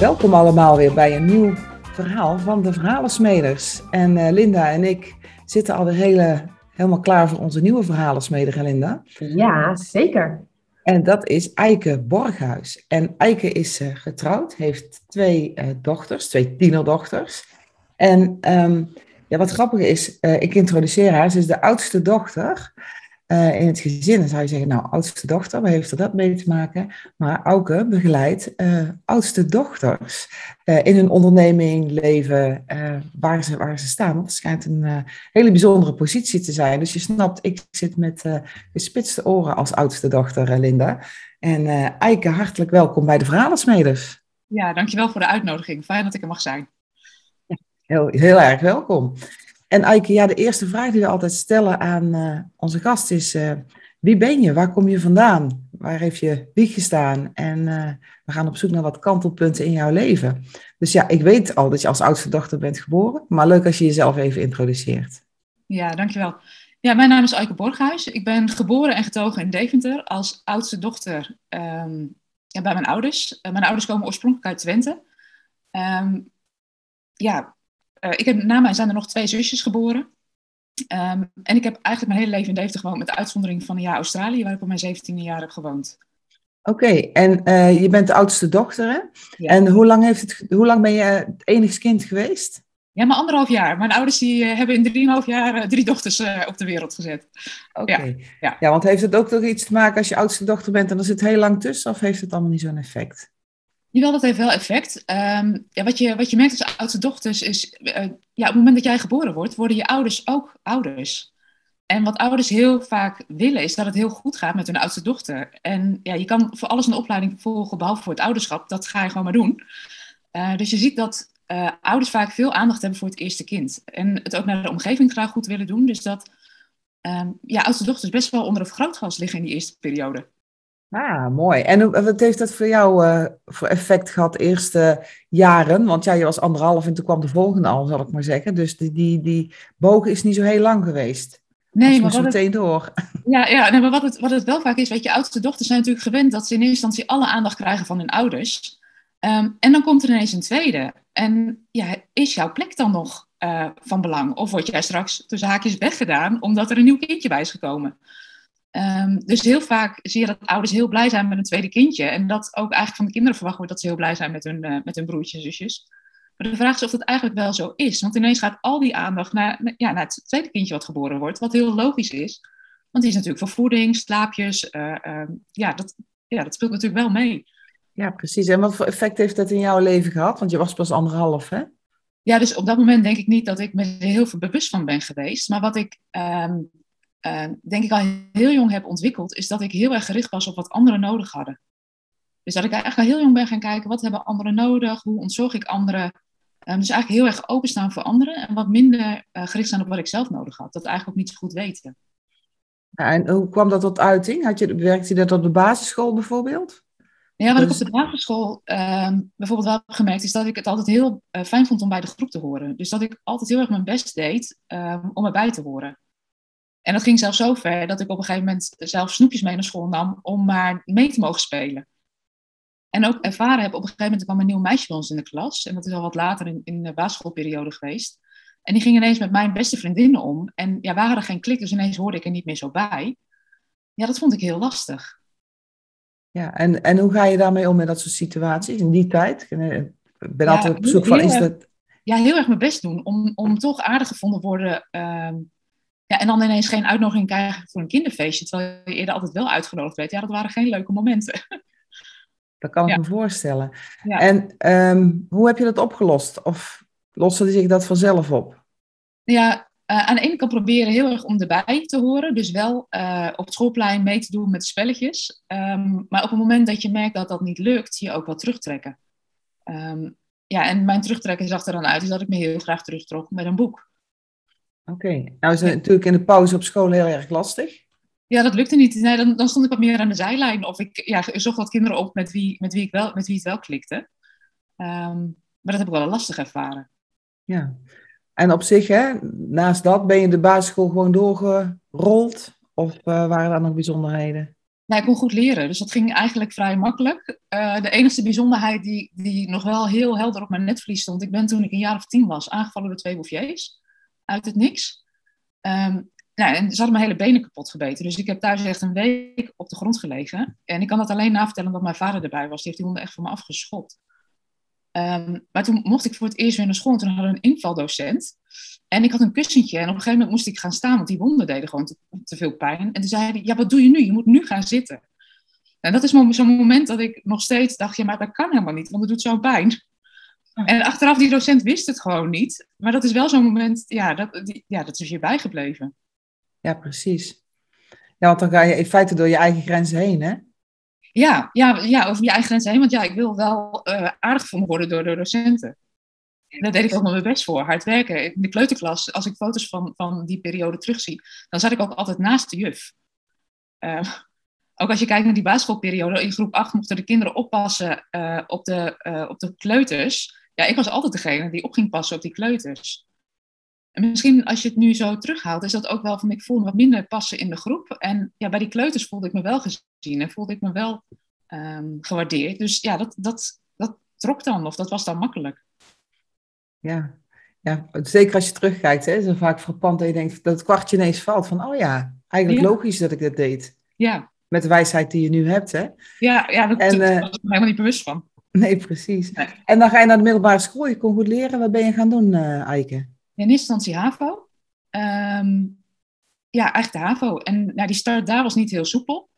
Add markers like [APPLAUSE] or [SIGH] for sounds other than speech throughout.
Welkom allemaal weer bij een nieuw verhaal van de Verhalensmeders. En uh, Linda en ik zitten alweer hele, helemaal klaar voor onze nieuwe Verhalensmeder, Linda. Ja, zeker. En dat is Eike Borghuis. En Eike is uh, getrouwd, heeft twee uh, dochters, twee tienerdochters. En um, ja, wat grappig is, ik introduceer haar, ze is de oudste dochter. Uh, in het gezin dan zou je zeggen, nou, oudste dochter, waar heeft er dat mee te maken? Maar Auke begeleidt uh, oudste dochters uh, in hun onderneming, leven, waar, ze, waar ze staan. Het schijnt een hele bijzondere positie te zijn. Dus je snapt, ik zit met gespitste oren als oudste dochter, Linda. En Eike, hartelijk welkom bij de Verhalensmeders. Ja, dankjewel voor de uitnodiging. Fijn dat ik er mag zijn. Heel, heel erg welkom. En Eike, ja, de eerste vraag die we altijd stellen aan uh, onze gast is: uh, wie ben je? Waar kom je vandaan? Waar heeft je wieg gestaan? En uh, we gaan op zoek naar wat kantelpunten in jouw leven. Dus ja, ik weet al dat je als oudste dochter bent geboren, maar leuk als je jezelf even introduceert. Ja, dankjewel. Ja, mijn naam is Eike Borghuis. Ik ben geboren en getogen in Deventer als oudste dochter ja, bij mijn ouders. mijn ouders komen oorspronkelijk uit Twente. Um, ja, uh, ik heb, na mij zijn er nog twee zusjes geboren. Um, en ik heb eigenlijk mijn hele leven in Deventer gewoond, met de uitzondering van een jaar Australië, waar ik op mijn 17e jaar heb gewoond. Oké, okay, en uh, je bent de oudste dochter, hè? Ja. En hoe lang, heeft het, hoe lang ben je het enigst kind geweest? Ja, maar anderhalf jaar. Mijn ouders die, uh, hebben in drieënhalf jaar drie dochters op de wereld gezet. Oké, okay. ja, ja. ja, want heeft het ook toch iets te maken als je oudste dochter bent en er zit heel lang tussen, of heeft het allemaal niet zo'n effect? Jawel, dat heeft wel effect. Um, ja, wat, je, wat je merkt als oudste dochters is, uh, ja, op het moment dat jij geboren wordt, worden je ouders ook ouders. En wat ouders heel vaak willen, is dat het heel goed gaat met hun oudste dochter. En ja, je kan voor alles een opleiding volgen, behalve voor het ouderschap. Dat ga je gewoon maar doen. Uh, dus je ziet dat uh, ouders vaak veel aandacht hebben voor het eerste kind. En het ook naar de omgeving graag goed willen doen. Dus dat um, ja, oudste dochters best wel onder een vergrootglas liggen in die eerste periode. Ah, mooi. En wat heeft dat voor jou uh, voor effect gehad de eerste jaren? Want ja, je was anderhalf en toen kwam de volgende al, zal ik maar zeggen. Dus die, die, die bogen is niet zo heel lang geweest. Nee, maar wat meteen het, door. Ja, ja nee, maar wat het, wat het wel vaak is, weet je, oudste dochters zijn natuurlijk gewend dat ze in eerste instantie alle aandacht krijgen van hun ouders. Um, en dan komt er ineens een tweede. En ja, is jouw plek dan nog uh, van belang? Of word jij straks tussen haakjes weggedaan omdat er een nieuw kindje bij is gekomen? Um, dus heel vaak zie je dat ouders heel blij zijn met een tweede kindje. En dat ook eigenlijk van de kinderen verwacht wordt dat ze heel blij zijn met hun, uh, met hun broertjes en zusjes. Maar de vraag is of dat eigenlijk wel zo is. Want ineens gaat al die aandacht naar, ja, naar het tweede kindje wat geboren wordt. Wat heel logisch is. Want die is natuurlijk voor voeding, slaapjes. Uh, uh, ja, dat, ja, dat speelt natuurlijk wel mee. Ja, precies. En wat voor effect heeft dat in jouw leven gehad? Want je was pas anderhalf, hè? Ja, dus op dat moment denk ik niet dat ik me er heel veel bewust van ben geweest. Maar wat ik... Um, uh, denk ik al heel jong heb ontwikkeld, is dat ik heel erg gericht was op wat anderen nodig hadden. Dus dat ik eigenlijk al heel jong ben gaan kijken, wat hebben anderen nodig, hoe ontzorg ik anderen. Um, dus eigenlijk heel erg openstaan voor anderen en wat minder uh, gericht zijn op wat ik zelf nodig had. Dat eigenlijk ook niet zo goed weten. Ja, en hoe kwam dat tot uiting? Had je, werkte je dat op de basisschool bijvoorbeeld? Ja, wat dus... ik op de basisschool uh, bijvoorbeeld wel heb gemerkt, is dat ik het altijd heel uh, fijn vond om bij de groep te horen. Dus dat ik altijd heel erg mijn best deed um, om erbij te horen. En dat ging zelfs zo ver dat ik op een gegeven moment zelf snoepjes mee naar school nam om maar mee te mogen spelen. En ook ervaren heb, op een gegeven moment kwam een nieuw meisje bij ons in de klas. En dat is al wat later in, in de basisschoolperiode geweest. En die ging ineens met mijn beste vriendinnen om. En ja, waren er geen klik, dus ineens hoorde ik er niet meer zo bij. Ja, dat vond ik heel lastig. Ja, en, en hoe ga je daarmee om met dat soort situaties in die tijd? Ik ben altijd op zoek van, is dat... Ja, heel erg mijn best doen om, om toch aardig gevonden te worden... Uh, ja, en dan ineens geen uitnodiging krijgen voor een kinderfeestje, terwijl je eerder altijd wel uitgenodigd werd. Ja, dat waren geen leuke momenten. [LAUGHS] Dat kan ik ja. me voorstellen. Ja. En um, hoe heb je dat opgelost? Of loste zich dat vanzelf op? Ja, uh, aan de ene kant proberen heel erg om erbij te horen. Dus wel uh, op het schoolplein mee te doen met spelletjes. Um, maar op het moment dat je merkt dat dat niet lukt, je ook wel terugtrekken. Um, ja, en mijn terugtrekken zag er dan uit is dat ik me heel graag terugtrok met een boek. Oké, okay. nou is het natuurlijk in de pauze op school heel erg lastig. Ja, dat lukte niet. Nee, dan, dan stond ik wat meer aan de zijlijn. Of ik ja, zocht wat kinderen op met wie, met wie, ik wel, met wie het wel klikte. Um, maar dat heb ik wel lastig ervaren. Ja, en op zich, hè, naast dat, ben je de basisschool gewoon doorgerold? Of uh, waren er nog bijzonderheden? Ja, ik kon goed leren, dus dat ging eigenlijk vrij makkelijk. Uh, de enige bijzonderheid die, die nog wel heel helder op mijn netvlies stond, ik ben toen ik een jaar of tien was aangevallen door twee bouffiers uit het niks. Um, nou, en ze hadden mijn hele benen kapot gebeten. Dus ik heb thuis echt een week op de grond gelegen. En ik kan dat alleen navertellen omdat mijn vader erbij was. Die heeft die honden echt van me afgeschopt. Um, maar toen mocht ik voor het eerst weer naar school. En toen hadden we een invaldocent. En ik had een kussentje. En op een gegeven moment moest ik gaan staan. Want die wonden deden gewoon te, te veel pijn. En toen zei hij, ja, wat doe je nu? Je moet nu gaan zitten. En dat is zo'n moment dat ik nog steeds dacht, ja, maar dat kan helemaal niet. Want het doet zo pijn. En achteraf, die docent wist het gewoon niet. Maar dat is wel zo'n moment, ja dat, die, ja, dat is je bijgebleven. Ja, precies. Ja, want dan ga je in feite door je eigen grenzen heen, hè? Ja, ja, ja over je eigen grenzen heen. Want ja, ik wil wel uh, aardig gevonden worden door de docenten. En daar deed ik ook nog mijn best voor, hard werken. In de kleuterklas, als ik foto's van, van die periode terugzie, dan zat ik ook altijd naast de juf. Uh, ook als je kijkt naar die basisschoolperiode, in groep 8 mochten de kinderen oppassen uh, op, de, op de kleuters. Ja, ik was altijd degene die op ging passen op die kleuters. En misschien als je het nu zo terughaalt, is dat ook wel van ik voel me wat minder passen in de groep. En ja, bij die kleuters voelde ik me wel gezien en voelde ik me wel um, gewaardeerd. Dus ja, dat, dat, dat trok dan, of dat was dan makkelijk. Ja, ja zeker als je terugkijkt, hè, is het vaak frappant dat je denkt dat het kwartje ineens valt van, oh ja, eigenlijk logisch dat ik dit deed. Ja. Met de wijsheid die je nu hebt, hè. Ja, ja dat, uh, was ik helemaal niet bewust van. [LAUGHS] Nee, precies. En dan ga je naar de middelbare school, je kon goed leren. Wat ben je gaan doen, uh, Eike? in eerste instantie HAVO. Ehm, ja, eigenlijk de HAVO. En nou, die start daar was niet heel soepel.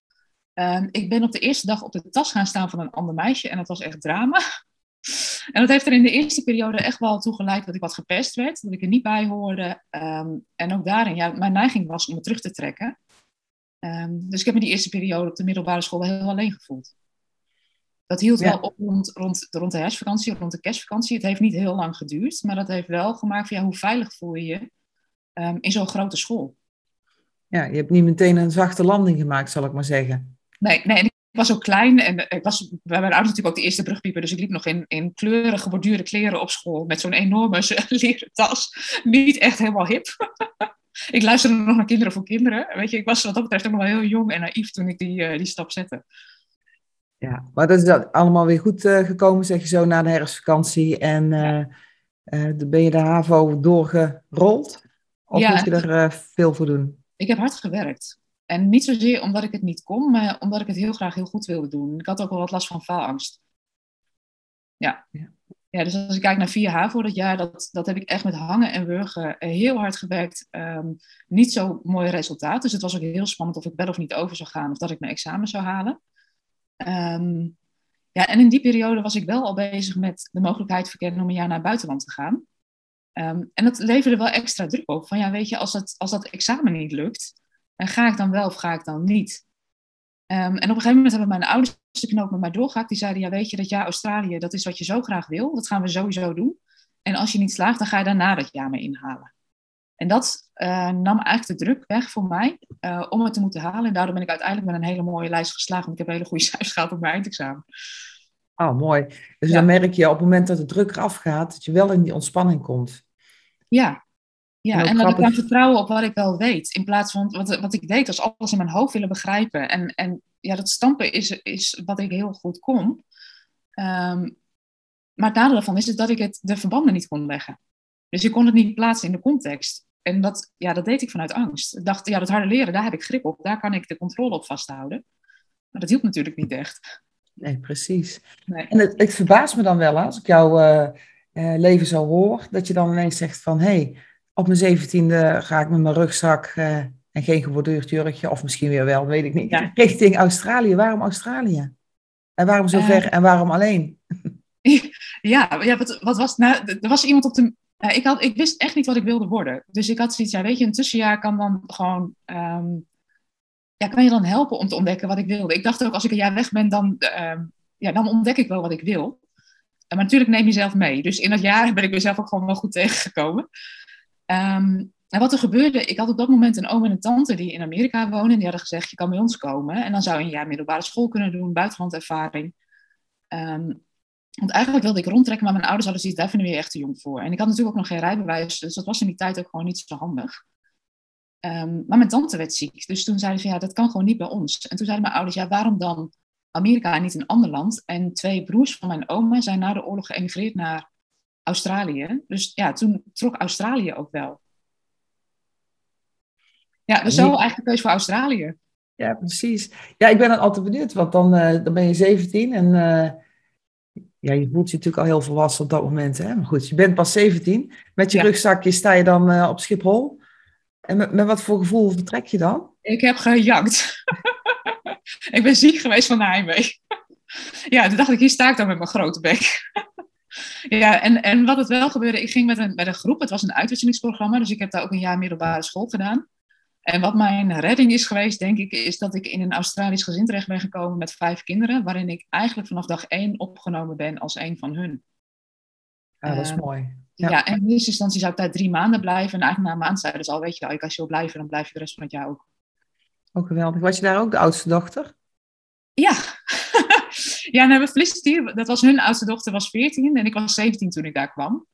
Um, ik ben op de eerste dag op de tas gaan staan van een ander meisje en dat was echt drama. [LAUGHS] En dat heeft er in de eerste periode echt wel toe geleid dat ik wat gepest werd, dat ik er niet bij hoorde. Um, en ook daarin, ja, mijn neiging was om me terug te trekken. dus ik heb me die eerste periode op de middelbare school wel heel alleen gevoeld. Dat hield wel op rond, rond, rond de herfstvakantie, rond de kerstvakantie. Het heeft niet heel lang geduurd, maar dat heeft wel gemaakt van ja, hoe veilig voel je je um, in zo'n grote school. Ja, je hebt niet meteen een zachte landing gemaakt, zal ik maar zeggen. Nee, nee ik was ook klein en ik was bij mijn ouders natuurlijk ook de eerste brugpieper, dus ik liep nog in, in kleurige geborduurde kleren op school met zo'n enorme [LAUGHS] leren tas. Niet echt helemaal hip. [LAUGHS] ik luisterde nog naar Kinderen voor Kinderen. Weet je, ik was wat dat betreft ook nog wel heel jong en naïef toen ik die, uh, die stap zette. Ja, maar dat is dat allemaal weer goed uh, gekomen, zeg je zo, na de herfstvakantie. En uh, uh, ben je de HAVO doorgerold? Of ja, moet je er veel voor doen? Ik heb hard gewerkt. En niet zozeer omdat ik het niet kon, maar omdat ik het heel graag heel goed wilde doen. Ik had ook wel wat last van faalangst. Ja. ja. ja dus als ik kijk naar 4 HAVO dat jaar, dat, dat heb ik echt met hangen en wurgen heel hard gewerkt. Um, niet zo mooi resultaat. Dus het was ook heel spannend of ik wel of niet over zou gaan of dat ik mijn examen zou halen. Um, ja, en in die periode was ik wel al bezig met de mogelijkheid verkennen om een jaar naar het buitenland te gaan. Um, en dat leverde wel extra druk op. Van ja, weet je, als dat, als dat examen niet lukt, dan ga ik dan wel of ga ik dan niet? Um, en op een gegeven moment hebben mijn ouders de knoop met mij doorgehakt. Die zeiden, ja weet je, dat jaar Australië, dat is wat je zo graag wil. Dat gaan we sowieso doen. En als je niet slaagt, dan ga je daarna dat jaar mee inhalen. En dat uh, nam eigenlijk de druk weg voor mij uh, om het te moeten halen. En daardoor ben ik uiteindelijk met een hele mooie lijst geslagen. Want ik heb hele goede [LAUGHS] cijfers gehad op mijn eindexamen. Oh, mooi. Dus dan merk je op het moment dat de druk eraf gaat, dat je wel in die ontspanning komt. Ja, ja, en, en dat ik kan vertrouwen op wat ik wel weet. In plaats van wat, wat ik deed, als alles in mijn hoofd willen begrijpen. En, en ja, dat stampen is, is wat ik heel goed kon. Um, maar het nadeel daarvan is, is dat ik het, de verbanden niet kon leggen. Dus ik kon het niet plaatsen in de context. En dat, ja, dat deed ik vanuit angst. Ik dacht, ja, dat harde leren, daar heb ik grip op. Daar kan ik de controle op vasthouden. Maar dat hielp natuurlijk niet echt. Nee, precies. Nee. En het, het verbaast me dan wel als ik jouw uh, leven zo hoor, dat je dan ineens zegt van, hé, hey, op mijn zeventiende ga ik met mijn rugzak uh, en geen geborduurd jurkje, of misschien weer wel, weet ik niet, ja. [LAUGHS] richting Australië. Waarom Australië? En waarom zo ver en waarom alleen? [LAUGHS] ja, ja wat, wat was nou, er was iemand op de uh, ik, had, ik wist echt niet wat ik wilde worden. Dus ik had zoiets, ja, weet je, een tussenjaar kan dan gewoon, um, ja, kan je dan helpen om te ontdekken wat ik wilde. Ik dacht ook, als ik een jaar weg ben, dan, uh, ja, dan ontdek ik wel wat ik wil. Uh, maar natuurlijk neem je zelf mee. Dus in dat jaar ben ik mezelf ook gewoon wel goed tegengekomen. Um, en wat er gebeurde, ik had op dat moment een oom en een tante die in Amerika wonen. En die hadden gezegd, je kan bij ons komen. En dan zou je een jaar middelbare school kunnen doen, buitenlandervaring. Um, want eigenlijk wilde ik rondtrekken, maar mijn ouders hadden zoiets, daar vinden we je echt te jong voor. En ik had natuurlijk ook nog geen rijbewijs, dus dat was in die tijd ook gewoon niet zo handig. Ehm, maar mijn tante werd ziek. Dus toen zeiden ze, ja, dat kan gewoon niet bij ons. En toen zeiden mijn ouders, ja, waarom dan Amerika en niet een ander land? En twee broers van mijn oma zijn na de oorlog geëmigreerd naar Australië. Dus ja, toen trok Australië ook wel. Ja, dus zo eigenlijk keuze voor Australië. Ja, precies. Ja, ik ben dan altijd benieuwd, want dan, uh, dan ben je 17 en uh, ja, je voelt je natuurlijk al heel volwassen op dat moment. Hè? Maar goed, je bent pas 17. Met je ja. rugzakje sta je dan uh, op Schiphol. En met, met, wat voor gevoel vertrek je dan? Ik heb gejakt. [LAUGHS] ik ben ziek geweest van de heimwee. [LAUGHS] ja, toen dacht ik, hier sta ik dan met mijn grote bek. [LAUGHS] ja, en, en wat het wel gebeurde, ik ging met een, met een groep. Het was een uitwisselingsprogramma, dus ik heb daar ook een jaar middelbare school gedaan. En wat mijn redding is geweest, denk ik, is dat ik in een Australisch gezin terecht ben gekomen met vijf kinderen, waarin ik eigenlijk vanaf dag één opgenomen ben als een van hun. Ja, dat is uh, mooi. Ja. ja. en in eerste instantie zou ik daar drie maanden blijven. En eigenlijk na een maand zeiden ze al, weet je wel, als je wil blijven, dan blijf je de rest van het jaar ook. Ook geweldig. Was je daar ook de oudste dochter? Ja. [LAUGHS] ja, nou, we Felicity, dat was hun oudste dochter, was 14 en ik was 17 toen ik daar kwam.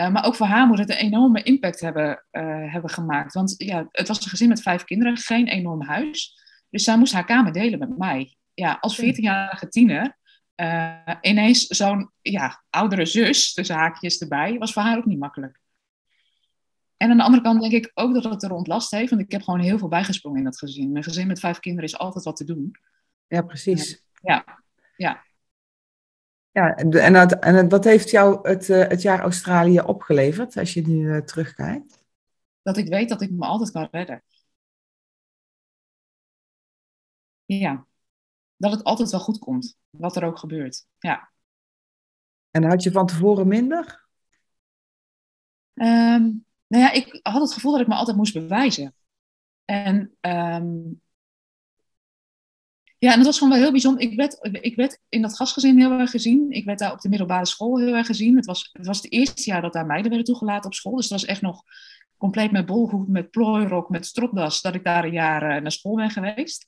Uh, maar ook voor haar moet het een enorme impact hebben, uh, hebben gemaakt. Want ja, het was een gezin met vijf kinderen, geen enorm huis. Dus zij moest haar kamer delen met mij. Ja, als 14-jarige tiener, uh, ineens zo'n ja, oudere zus, tussen haakjes erbij, was voor haar ook niet makkelijk. En aan de andere kant denk ik ook dat het er ontlast heeft, want ik heb gewoon heel veel bijgesprongen in dat gezin. Een gezin met vijf kinderen is altijd wat te doen. Ja, precies. ja, ja. Ja, en, en, en wat heeft jou het, uh, het jaar Australië opgeleverd, als je nu uh, terugkijkt? Dat ik weet dat ik me altijd kan redden. Ja, dat het altijd wel goed komt, wat er ook gebeurt. Ja. En had je van tevoren minder? Um, nou ja, ik had het gevoel dat ik me altijd moest bewijzen. En um, ja, en dat was gewoon wel heel bijzonder. Ik werd, ik werd in dat gastgezin heel erg gezien. Ik werd daar op de middelbare school heel erg gezien. Het was het, eerste jaar dat daar meiden werden toegelaten op school. Dus dat was echt nog compleet met bolhoed, met plooirok, met stropdas, dat ik daar een jaar uh, naar school ben geweest.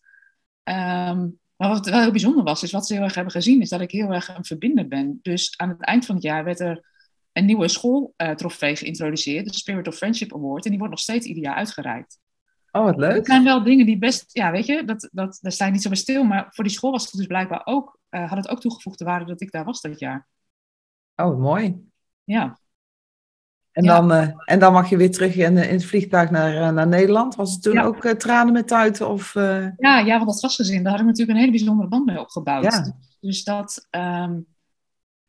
Um, maar wat wel heel bijzonder was, is wat ze heel erg hebben gezien, is dat ik heel erg een verbinder ben. Dus aan het eind van het jaar werd er een nieuwe schooltrofee uh, geïntroduceerd, de Spirit of Friendship Award. En die wordt nog steeds ieder jaar uitgereikt. Oh, wat leuk. Het zijn wel dingen die best, ja, weet je, dat, dat, daar sta je niet zo bij stil. Maar voor die school was het dus blijkbaar ook, uh, had het ook toegevoegde waarde dat ik daar was dat jaar. Oh, mooi. Ja. En, ja. dan, uh, en dan mag je weer terug in, in het vliegtuig naar, uh, naar Nederland. Was het toen ja. ook tranen met tuiten? Of, Ja, ja, want dat gastgezin, daar had ik natuurlijk een hele bijzondere band mee opgebouwd. Ja. Dus dat, um,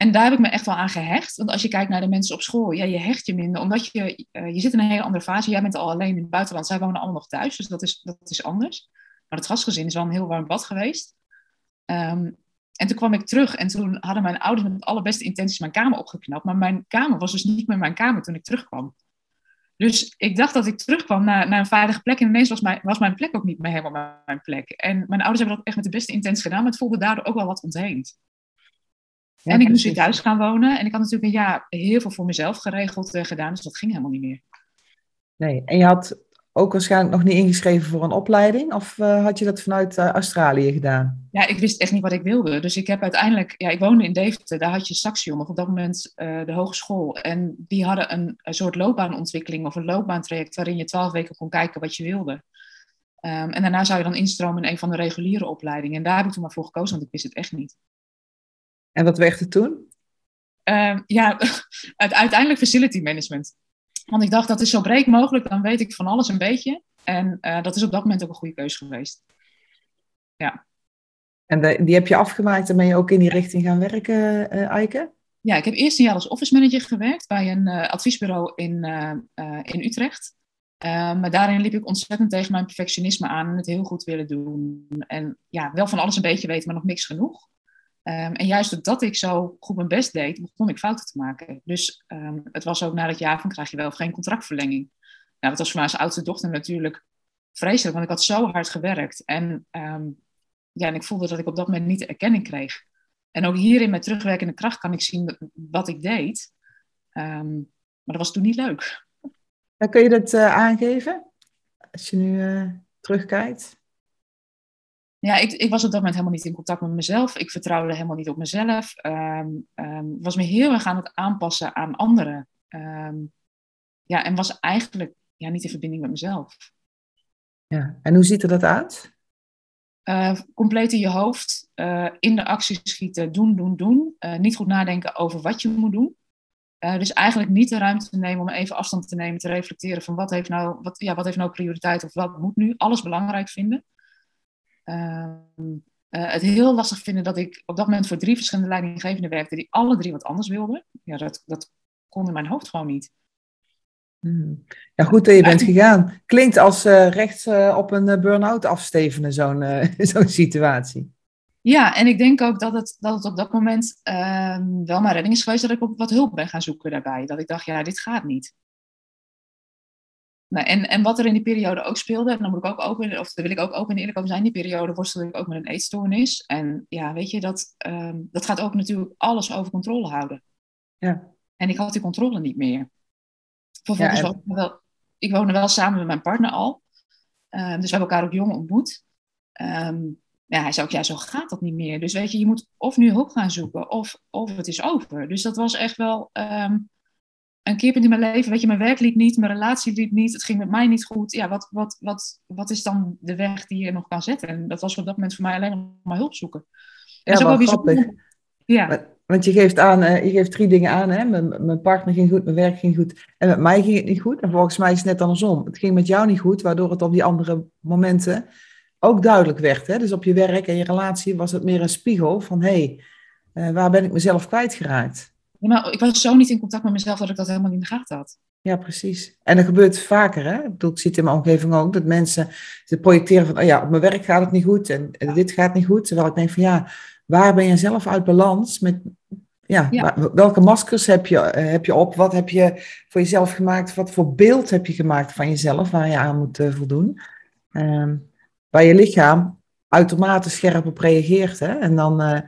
en daar heb ik me echt wel aan gehecht. Want als je kijkt naar de mensen op school, ja, je hecht je minder. Omdat je, uh, je zit in een hele andere fase. Jij bent al alleen in het buitenland. Zij wonen allemaal nog thuis. Dus dat is, dat is anders. Maar het gastgezin is wel een heel warm bad geweest. Um, en toen kwam ik terug. En toen hadden mijn ouders met de allerbeste intenties mijn kamer opgeknapt. Maar mijn kamer was dus niet meer mijn kamer toen ik terugkwam. Dus ik dacht dat ik terugkwam naar, naar een veilige plek. En ineens was mijn, was mijn plek ook niet meer helemaal mijn plek. En mijn ouders hebben dat echt met de beste intenties gedaan. Maar het voelde daardoor ook wel wat ontheemd. Ja, en ik moest weer thuis gaan wonen. En ik had natuurlijk een jaar heel veel voor mezelf geregeld uh, gedaan. Dus dat ging helemaal niet meer. Nee, en je had ook waarschijnlijk nog niet ingeschreven voor een opleiding? Of uh, had je dat vanuit uh, Australië gedaan? Ja, ik wist echt niet wat ik wilde. Dus ik heb uiteindelijk... Ja, ik woonde in Deventer. Daar had je Saxion, of op dat moment de hogeschool. En die hadden een, een, soort loopbaanontwikkeling of een loopbaantraject... waarin je twaalf weken kon kijken wat je wilde. Um, en daarna zou je dan instromen in een van de reguliere opleidingen. En daar heb ik toen maar voor gekozen, want ik wist het echt niet. En wat werd het toen? Uh, ja, [LAUGHS] uiteindelijk facility management. Want ik dacht, dat is zo breed mogelijk, dan weet ik van alles een beetje. En uh, dat is op dat moment ook een goede keuze geweest. Ja. En de, die heb je afgemaakt en ben je ook in die richting gaan werken, uh, Eike? Ja, ik heb eerst een jaar als office manager gewerkt bij een uh, adviesbureau in, in Utrecht. maar daarin liep ik ontzettend tegen mijn perfectionisme aan en het heel goed willen doen. En ja, wel van alles een beetje weten, maar nog niks genoeg. Um, en juist doordat ik zo goed mijn best deed, begon ik fouten te maken. Dus um, het was ook na dat jaar van krijg je wel geen contractverlenging. Nou, dat was voor mij als oudste dochter natuurlijk vreselijk, want ik had zo hard gewerkt. En, um, ja, en ik voelde dat ik op dat moment niet de erkenning kreeg. En ook hierin met terugwerkende kracht kan ik zien wat ik deed. maar dat was toen niet leuk. Dan kun je dat uh, aangeven? Als je nu uh, terugkijkt? Ja, ik, ik was op dat moment helemaal niet in contact met mezelf. Ik vertrouwde helemaal niet op mezelf. Um, um, was me heel erg aan het aanpassen aan anderen. Um, ja, en was eigenlijk ja, niet in verbinding met mezelf. Ja, en hoe ziet er dat uit? Uh, compleet in je hoofd, uh, in de actie schieten, doen, doen, doen. Uh, niet goed nadenken over wat je moet doen. dus eigenlijk niet de ruimte nemen om even afstand te nemen, te reflecteren van wat heeft nou, wat, ja, wat heeft nou prioriteit of wat moet nu. Alles belangrijk vinden. Ehm, het heel lastig vinden dat ik op dat moment voor drie verschillende leidinggevenden werkte die alle drie wat anders wilden. Ja, dat, dat kon in mijn hoofd gewoon niet. Hmm. Ja, goed dat je bent gegaan. Klinkt als uh, rechts uh, op een burn-out afstevenen, zo'n [LAUGHS] zo'n situatie. Ja, en ik denk ook dat het, dat het op dat moment ehm, wel mijn redding is geweest dat ik op wat hulp ben gaan zoeken daarbij. Dat ik dacht, ja, dit gaat niet. Nou, en, en wat er in die periode ook speelde, en dan moet ik ook open, of daar wil ik ook open en eerlijk over zijn, in die periode worstelde ik ook met een eetstoornis. En ja, weet je, dat, um, dat gaat ook natuurlijk alles over controle houden. Ja. En ik had die controle niet meer. Vervolgens ja, en... wel, ik woonde wel samen met mijn partner al. Uh, dus we hebben elkaar ook jong ontmoet. Um, ja, hij zei ook, ja, zo gaat dat niet meer. Dus weet je, je moet of nu hulp gaan zoeken, of, of het is over. Dus dat was echt wel um, een keerpunt in mijn leven. Weet je, mijn werk liep niet, mijn relatie liep niet, het ging met mij niet goed. Ja, wat, wat, wat, wat is dan de weg die je nog kan zetten? En dat was op dat moment voor mij alleen maar hulp zoeken. Ja, wel grappig. Ja. Want je geeft aan, je geeft drie dingen aan. Hè? Mijn, mijn, partner ging goed, mijn werk ging goed. En met mij ging het niet goed. En volgens mij is het net andersom. Het ging met jou niet goed, waardoor het op die andere momenten ook duidelijk werd. Hè? Dus op je werk en je relatie was het meer een spiegel van hé, hey, uh, waar ben ik mezelf kwijtgeraakt? Ja, maar ik was zo niet in contact met mezelf dat ik dat helemaal niet in de gaten had. Ja, precies. En dat gebeurt vaker. Hè? Ik, bedoel, ik zie het in mijn omgeving ook, dat mensen ze projecteren van, oh ja, op mijn werk gaat het niet goed en, en dit gaat niet goed. Terwijl ik denk van ja, waar ben je zelf uit balans met, ja, welke maskers heb je, eh, heb je op? Wat heb je voor jezelf gemaakt? Wat voor beeld heb je gemaakt van jezelf waar je aan moet uh, voldoen? Uh, waar je lichaam automatisch scherp op reageert. Hè? En dan, uh,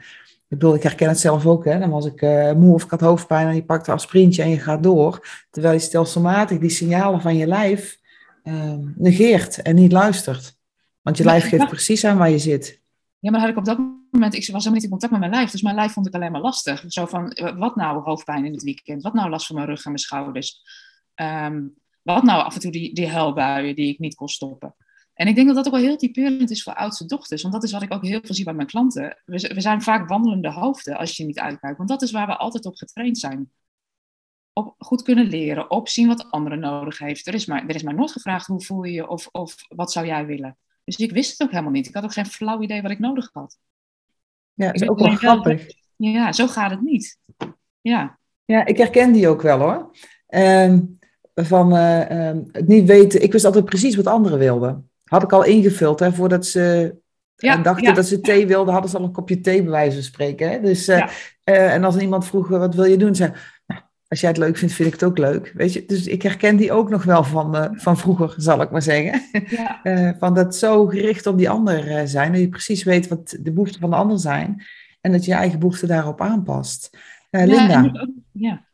ik bedoel, ik herken het zelf ook. Hè? Dan was ik moe of ik had hoofdpijn en je pakt een sprintje en je gaat door. Terwijl je stelselmatig die signalen van je lijf ehm, negeert en niet luistert. Want je lijf geeft precies aan waar je zit. Ja, maar had ik op dat moment, ik was helemaal niet in contact met mijn lijf. Dus mijn lijf vond ik alleen maar lastig. Zo van, eh, wat nou hoofdpijn in het weekend? Wat nou last van mijn rug en mijn schouders? Um, wat nou af en toe die, die huilbuien die ik niet kon stoppen? En ik denk dat dat ook wel heel typerend is voor oudste dochters. Want dat is wat ik ook heel veel zie bij mijn klanten. We, we zijn vaak wandelende hoofden als je niet uitkijkt. Want dat is waar we altijd op getraind zijn. Op goed kunnen leren, op zien wat anderen nodig heeft. Er is, maar, er is maar nooit gevraagd hoe voel je je of, of wat zou jij willen. Dus ik wist het ook helemaal niet. Ik had ook geen flauw idee wat ik nodig had. Ja, dat is ook wel grappig. Ja, zo gaat het niet. Ja. Ja, ik herken die ook wel hoor. Um, van uh, um, het niet weten. Ik wist altijd precies wat anderen wilden. Had ik al ingevuld hè, voordat ze ja, dachten dat ze thee wilden, hadden ze al een kopje thee bij wijze van spreken. Hè? Dus, uh, uh, en als iemand vroeg, wat wil je doen? Zei als jij het leuk vindt, vind ik het ook leuk. Weet je? Dus ik herken die ook nog wel van, uh, van vroeger, zal ik maar zeggen. Uh, [LAUGHS] van dat zo gericht op die ander zijn, dat je precies weet wat de behoeften van de ander zijn. En dat je je eigen behoeften daarop aanpast. Linda. Ja.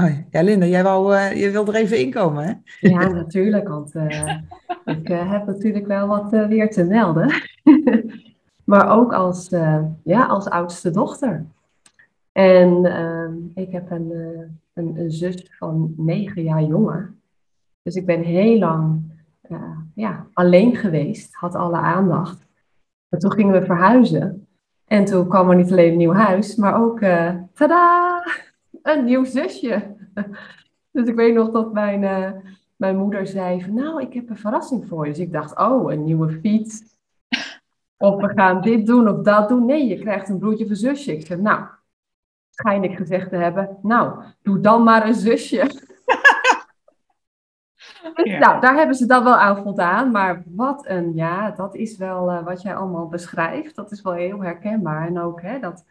Oh, ja, Linda, jij wou, je wilde er even inkomen, hè? Ja, natuurlijk, want [LAUGHS] ik heb natuurlijk wel wat weer te melden. [LAUGHS] maar ook als, ja, als oudste dochter. En ehm, ik heb een, een, een, zus van negen jaar jonger. Dus ik ben heel lang ja, alleen geweest, had alle aandacht. Maar toen gingen we verhuizen. En toen kwam er niet alleen een nieuw huis, maar ook, tada, een nieuw zusje. [LAUGHS] dus ik weet nog dat mijn, uh, mijn moeder zei van, nou, ik heb een verrassing voor je. Dus ik dacht, oh, een nieuwe fiets. Of we gaan dit doen of dat doen. Nee, je krijgt een broertje of een zusje. Ik zei, nou, schijn ik gezegd te hebben, nou, doe dan maar een zusje. [LAUGHS] Dus, nou, daar hebben ze dan wel aan voldaan. Maar wat een, ja, dat is wel uh, wat jij allemaal beschrijft. Dat is wel heel herkenbaar. En ook hè, dat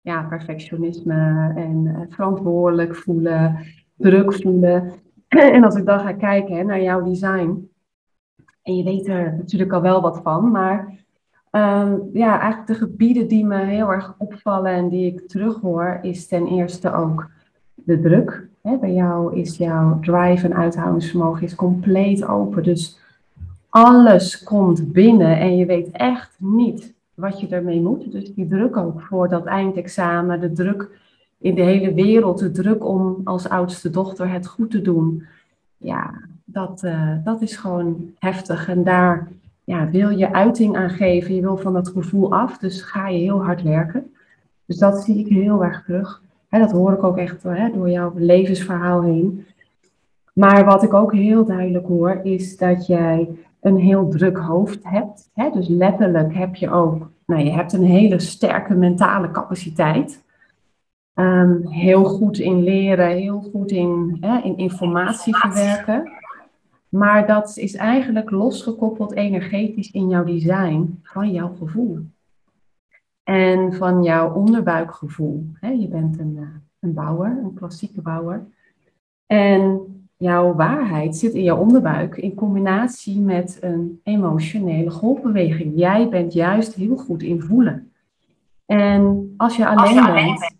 ja, perfectionisme en uh, verantwoordelijk voelen, druk voelen. [CLEARS THROAT] en als ik dan ga kijken hè, naar jouw design. En je weet er natuurlijk al wel wat van, maar Ehm, ja, eigenlijk de gebieden die me heel erg opvallen en die ik terughoor, is ten eerste ook de druk. bij jou is jouw drive en uithoudingsvermogen is compleet open. Dus alles komt binnen en je weet echt niet wat je ermee moet. Dus die druk ook voor dat eindexamen, de druk in de hele wereld, de druk om als oudste dochter het goed te doen. ja, dat, uh, dat is gewoon heftig. En daar ja, wil je uiting aan geven. Je wil van dat gevoel af. Dus ga je heel hard werken. Dus dat zie ik heel erg terug. dat hoor ik ook echt door jouw levensverhaal heen. Maar wat ik ook heel duidelijk hoor, is dat jij een heel druk hoofd hebt. Dus letterlijk heb je ook, nou, je hebt een hele sterke mentale capaciteit. Um, heel goed in leren, heel goed in, in informatie verwerken. Maar dat is eigenlijk losgekoppeld energetisch in jouw design van jouw gevoel. En van jouw onderbuikgevoel. Je bent een, eh, een bouwer, een klassieke bouwer. En jouw waarheid zit in jouw onderbuik in combinatie met een emotionele golfbeweging. Jij bent juist heel goed in voelen. En als je alleen bent,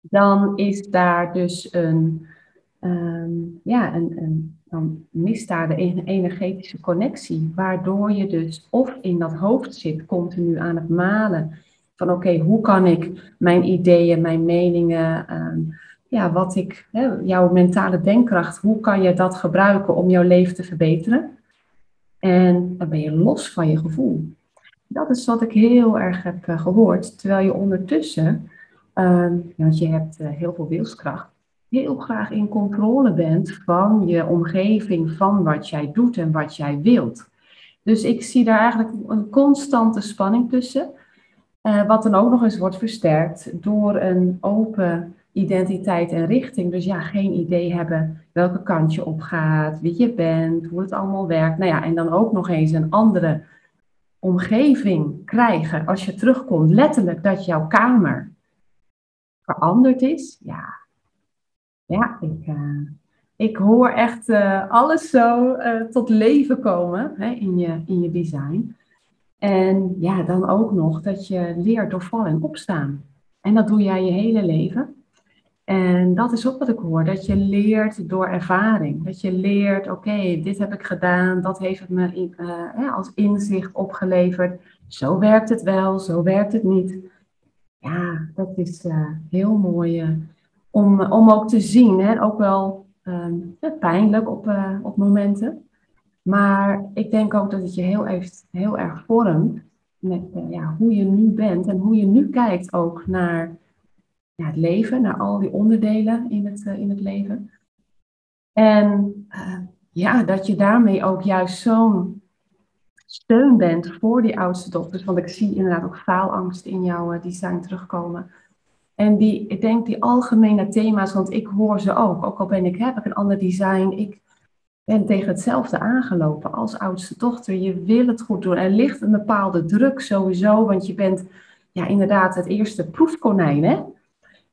dan is daar dus een, ehm, ja, een, een, dan mist daar de energetische connectie, waardoor je dus of in dat hoofd zit, continu aan het malen van oké, hoe kan ik mijn ideeën, mijn meningen, ehm, ja, wat ik, hè, jouw mentale denkkracht, hoe kan je dat gebruiken om jouw leven te verbeteren? En dan ben je los van je gevoel. Dat is wat ik heel erg heb eh, gehoord, terwijl je ondertussen, ehm, want je hebt eh, heel veel wilskracht, heel graag in controle bent van je omgeving, van wat jij doet en wat jij wilt. Dus ik zie daar eigenlijk een constante spanning tussen, uh, wat dan ook nog eens wordt versterkt door een open identiteit en richting. Dus ja, geen idee hebben welke kant je op gaat, wie je bent, hoe het allemaal werkt. Nou ja, en dan ook nog eens een andere omgeving krijgen als je terugkomt. Letterlijk dat jouw kamer veranderd is. Ja, ja ik, uh, ik hoor echt uh, alles zo uh, tot leven komen hè, in, je, in je design. En ja, dan ook nog dat je leert door vallen en opstaan. En dat doe jij je hele leven. En dat is ook wat ik hoor, dat je leert door ervaring. Dat je leert, oké, dit heb ik gedaan, dat heeft het me uh, als inzicht opgeleverd. Zo werkt het wel, zo werkt het niet. Ja, dat is uh, heel mooi uh, om, om ook te zien. Hè? Ook wel ehm, pijnlijk op, op momenten. Maar ik denk ook dat het je heel, heeft, heel erg vormt met ja, hoe je nu bent en hoe je nu kijkt ook naar ja, het leven, naar al die onderdelen in het, uh, in het leven. En uh, ja, dat je daarmee ook juist zo'n steun bent voor die oudste dochters. Want ik zie inderdaad ook faalangst in jouw uh, design terugkomen. En die, ik denk die algemene thema's, want ik hoor ze ook. Ook al ben ik, heb ik een ander design, ik ben tegen hetzelfde aangelopen als oudste dochter. Je wil het goed doen. Er ligt een bepaalde druk sowieso, want je bent ja, inderdaad het eerste proefkonijn, hè?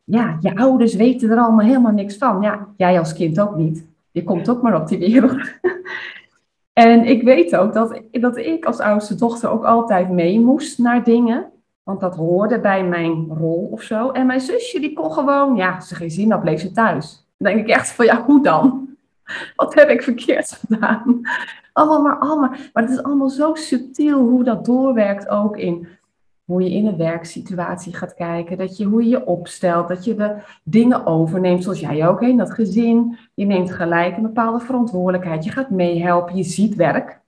Ja, je ouders weten er allemaal helemaal niks van. Ja, jij als kind ook niet. Je komt ook maar op die wereld. [LAUGHS] en ik weet ook dat, dat ik als oudste dochter ook altijd mee moest naar dingen. Want dat hoorde bij mijn rol of zo. En mijn zusje die kon gewoon, ja, ze geen zin had, bleef ze thuis. Dan denk ik echt van, ja, hoe dan? [LAUGHS] Wat heb ik verkeerd gedaan? [LAUGHS] Allemaal maar allemaal. Maar het is allemaal zo subtiel hoe dat doorwerkt ook in hoe je in een werksituatie gaat kijken, dat je, hoe je je opstelt, dat je de dingen overneemt, zoals jij ook in dat gezin. Je neemt gelijk een bepaalde verantwoordelijkheid, je gaat meehelpen, je ziet werk,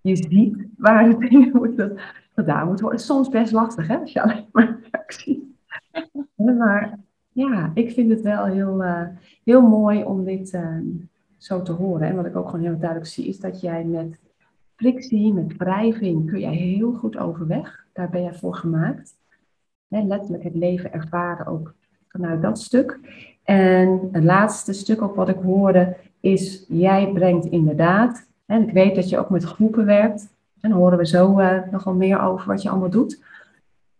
je ziet waar de dingen moeten, gedaan moeten worden. Soms best lastig, hè, als je alleen maar werk ziet. Maar ja, ik vind het wel heel, uh, heel mooi om dit uh, zo te horen. En wat ik ook gewoon heel duidelijk zie, is dat jij met frictie, met wrijving, kun jij heel goed overweg. Daar ben je voor gemaakt. letterlijk het leven ervaren ook vanuit dat stuk. En het laatste stuk ook wat ik hoorde is, jij brengt inderdaad, en ik weet dat je ook met groepen werkt, en horen we zo uh, nogal meer over wat je allemaal doet.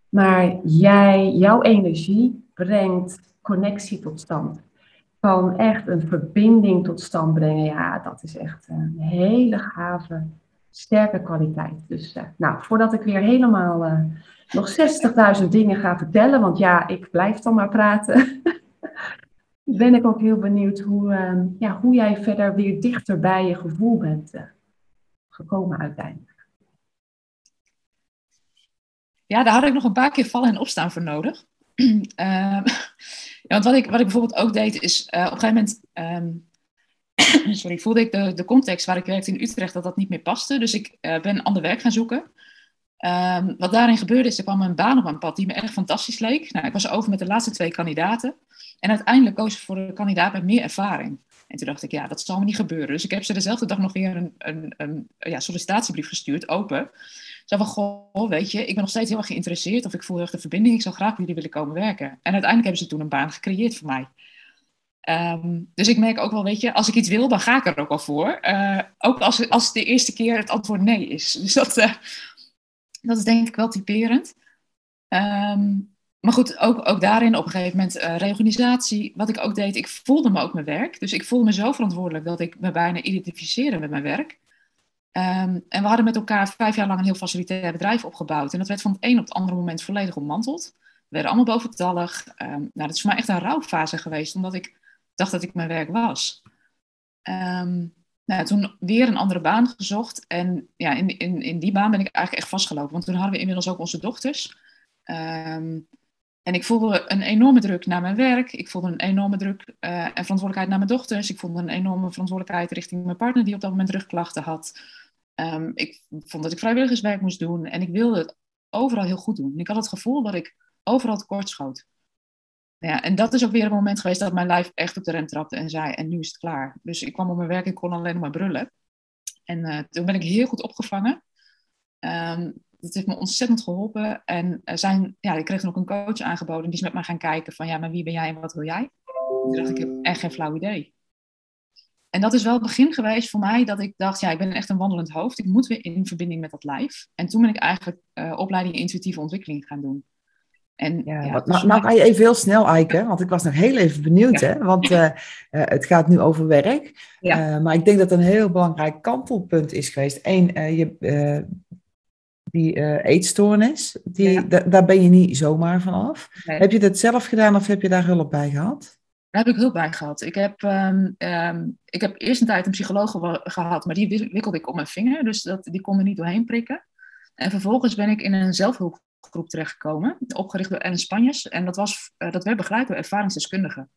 Maar jij, jouw energie brengt connectie tot stand. Kan echt een verbinding tot stand brengen. Ja, dat is echt een hele gave sterke kwaliteit. Dus uh, nou, voordat ik weer helemaal uh, nog 60.000 dingen ga vertellen, want ja, ik blijf dan maar praten, [LAUGHS] ben ik ook heel benieuwd hoe, uh, ja, hoe jij verder weer dichter bij je gevoel bent eh, gekomen uiteindelijk. Ja, daar had ik nog een paar keer vallen en opstaan voor nodig. [CLEARS THROAT] Ehm, [LAUGHS] ja, want wat ik, wat ik bijvoorbeeld ook deed, is op een gegeven moment. Um, [COUGHS] sorry, voelde ik de, de context waar ik werkte in Utrecht dat dat niet meer paste. Dus ik uh, ben ander werk gaan zoeken. Um, wat daarin gebeurde is, er kwam een baan op mijn pad die me echt fantastisch leek. Nou, ik was over met de laatste twee kandidaten. En uiteindelijk koos ik voor een kandidaat met meer ervaring. En toen dacht ik, ja, dat zal me niet gebeuren. Dus ik heb ze dezelfde dag nog weer een, een, een ja, sollicitatiebrief gestuurd, open. Zo van, goh, weet je, ik ben nog steeds heel erg geïnteresseerd. Of ik voel echt de verbinding. Ik zou graag met jullie willen komen werken. En uiteindelijk hebben ze toen een baan gecreëerd voor mij. Um, dus ik merk ook wel, weet je, als ik iets wil, dan ga ik er ook al voor. Uh, ook als, als de eerste keer het antwoord nee is. [LAUGHS] Dus dat, uh, dat is denk ik wel typerend. Um, maar goed, ook, ook daarin op een gegeven moment uh, reorganisatie. Wat ik ook deed, ik voelde me ook mijn werk. Dus ik voelde me zo verantwoordelijk dat ik me bijna identificeerde met mijn werk. Um, en we hadden met elkaar vijf jaar lang een heel facilitair bedrijf opgebouwd. En dat werd van het een op het andere moment volledig ontmanteld. We werden allemaal boventallig. Nou, dat is voor mij echt een rouwfase geweest, omdat ik dacht dat ik mijn werk was. Um, nou, toen weer een andere baan gezocht. En ja, in, in, in die baan ben ik eigenlijk echt vastgelopen. Want toen hadden we inmiddels ook onze dochters. Um, en ik voelde een enorme druk naar mijn werk. Ik voelde een enorme druk uh, en verantwoordelijkheid naar mijn dochters. Ik voelde een enorme verantwoordelijkheid richting mijn partner die op dat moment rugklachten had. Um, ik vond dat ik vrijwilligerswerk moest doen. En ik wilde het overal heel goed doen. En ik had het gevoel dat ik overal tekort schoot. Ja, en dat is ook weer een moment geweest dat mijn lijf echt op de rem trapte en zei, en nu is het klaar. Dus ik kwam op mijn werk en kon alleen maar brullen. En uh, toen ben ik heel goed opgevangen. Um, dat heeft me ontzettend geholpen. En zijn, ja, ik kreeg ook een coach aangeboden. Die is met mij gaan kijken van, ja, maar wie ben jij en wat wil jij? Toen dacht ik, ik heb echt geen flauw idee. En dat is wel het begin geweest voor mij dat ik dacht, ja, ik ben echt een wandelend hoofd. Ik moet weer in verbinding met dat lijf. En toen ben ik eigenlijk uh, opleiding intuïtieve ontwikkeling gaan doen. En, ja, ja wat, nou, nou ga je even heel snel, Eike, want ik was nog heel even benieuwd, hè? want uh, uh, het gaat nu over werk. Uh, maar ik denk dat een heel belangrijk kantelpunt is geweest. Eén, je, die eetstoornis, die, daar ben je niet zomaar van af. Nee. Heb je dat zelf gedaan of heb je daar hulp bij gehad? Daar heb ik hulp bij gehad. Ik heb, um, um, ik heb eerst een tijd een psycholoog gehad, maar die wikkelde ik om mijn vinger, dus dat, die kon er niet doorheen prikken. En vervolgens ben ik in een zelfhulp groep terechtgekomen, opgericht door Ellen Spanjes. En dat, was, uh, dat werd begeleid door ervaringsdeskundigen.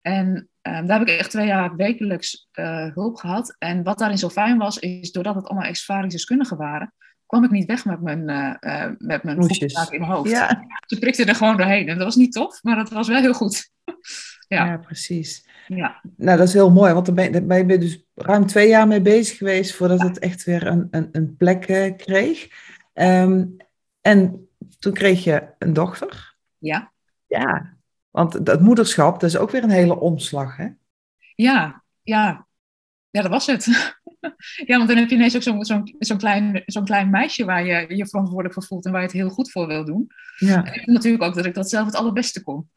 En um, daar heb ik echt twee jaar wekelijks uh, hulp gehad. En wat daarin zo fijn was, is doordat het allemaal ervaringsdeskundigen waren, kwam ik niet weg met mijn, uh, met mijn in mijn hoofd. Ja. Ze prikten er gewoon doorheen. En dat was niet tof, maar dat was wel heel goed. [LAUGHS] ja. ja. precies. Ja. Nou, dat is heel mooi, want daar ben, daar ben je dus ruim twee jaar mee bezig geweest voordat het echt weer een, een, een plek kreeg. Um, en toen kreeg je een dochter. Ja. Ja, want dat moederschap, dat is ook weer een hele omslag, hè? Ja, ja. Ja, dat was het. [LAUGHS] ja, want dan heb je ineens ook zo'n zo'n zo'n klein, zo'n klein meisje waar je je verantwoordelijk voor voelt en waar je het heel goed voor wil doen. Ja. En ik natuurlijk ook dat ik dat zelf het allerbeste kon.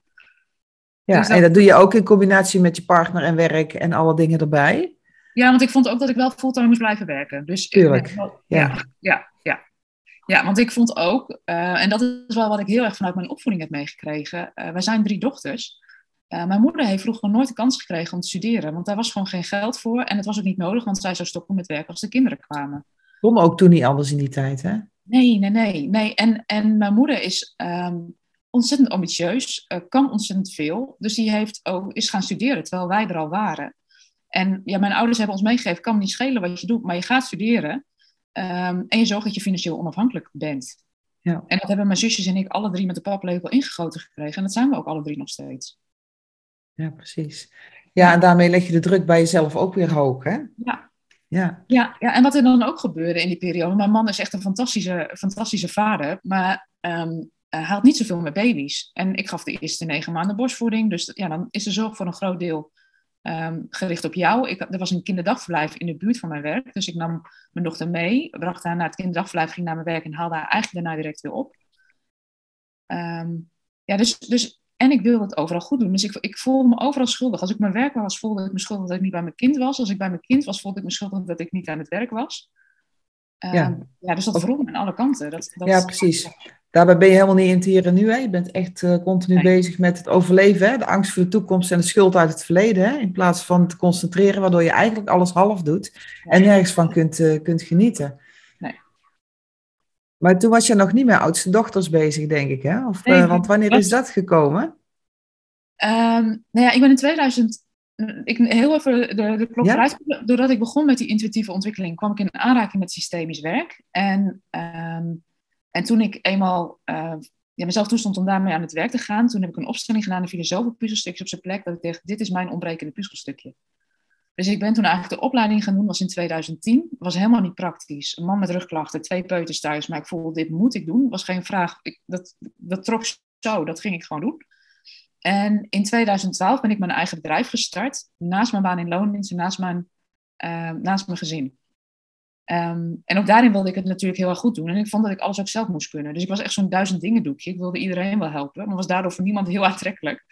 Ja, dus dat... en dat doe je ook in combinatie met je partner en werk en alle dingen erbij. Ja, want ik vond ook dat ik wel fulltime moest blijven werken. Dus Tuurlijk. Ja, ja. Ja, want ik vond ook, uh, en dat is wel wat ik heel erg vanuit mijn opvoeding heb meegekregen. Uh, wij zijn drie dochters. Uh, mijn moeder heeft vroeger nooit de kans gekregen om te studeren, want daar was gewoon geen geld voor. En het was ook niet nodig, want zij zou stoppen met werken als de kinderen kwamen. Kon ook toen niet anders in die tijd, hè? Nee, nee, nee. nee. En, en mijn moeder is um, ontzettend ambitieus, kan ontzettend veel. Dus die heeft ook, is gaan studeren terwijl wij er al waren. En ja, mijn ouders hebben ons meegegeven, kan me niet schelen wat je doet, maar je gaat studeren. Um, en je zorgt dat je financieel onafhankelijk bent. Ja. En dat hebben mijn zusjes en ik alle drie met de paplepel ingegoten gekregen. En dat zijn we ook alle drie nog steeds. Ja, precies. Ja, en daarmee leg je de druk bij jezelf ook weer hoog, hè? Ja. Ja. Ja, ja, en wat er dan ook gebeurde in die periode. Mijn man is echt een fantastische, fantastische vader. Maar um, hij had niet zoveel met baby's. En ik gaf de eerste negen maanden borstvoeding. Dus ja, dan is de zorg voor een groot deel um, gericht op jou. Ik, er was een kinderdagverblijf in de buurt van mijn werk. Dus ik nam mijn dochter mee, bracht haar naar het kinderdagverblijf, ging naar mijn werk en haalde haar eigenlijk daarna direct weer op. Um, ja, dus, dus, en ik wilde het overal goed doen. Dus ik, ik voelde me overal schuldig. Als ik mijn werk was, voelde ik me schuldig dat ik niet bij mijn kind was. Als ik bij mijn kind was, voelde ik me schuldig dat ik niet aan het werk was. Um, ja. ja, dus dat vroeg me aan alle kanten. Dat, dat ja, precies. Daarbij ben je helemaal niet in het hier en nu. Hè? Je bent echt uh, continu nee. bezig met het overleven. Hè? De angst voor de toekomst en de schuld uit het verleden. Hè? In plaats van te concentreren, waardoor je eigenlijk alles half doet. En nergens van kunt, uh, kunt genieten. Nee. Maar toen was je nog niet met oudste dochters bezig, denk ik. Hè? Of, nee, uh, want wanneer is dat gekomen? Um, nou ja, ik ben in 2009 ik, heel even de, de klok ja? Doordat ik begon met die intuïtieve ontwikkeling, kwam ik in aanraking met systemisch werk. En, ehm, en toen ik eenmaal uh, ja, mezelf toestond om daarmee aan het werk te gaan, toen heb ik een opstelling gedaan en vielen zoveel puzzelstukjes op zijn plek dat ik dacht, dit is mijn ontbrekende puzzelstukje. Dus ik ben toen eigenlijk de opleiding gaan doen, was in 2010. Was helemaal niet praktisch. Een man met rugklachten, twee peuters thuis, maar ik voelde, dit moet ik doen. Was geen vraag. Ik, dat, dat trok zo, dat ging ik gewoon doen. En in 2012 ben ik mijn eigen bedrijf gestart, naast mijn baan in loondienst en naast mijn, uh, naast mijn gezin. Ehm, en ook daarin wilde ik het natuurlijk heel erg goed doen. En ik vond dat ik alles ook zelf moest kunnen. Dus ik was echt zo'n duizend dingen doekje. Ik wilde iedereen wel helpen, maar was daardoor voor niemand heel [LAUGHS] aantrekkelijk.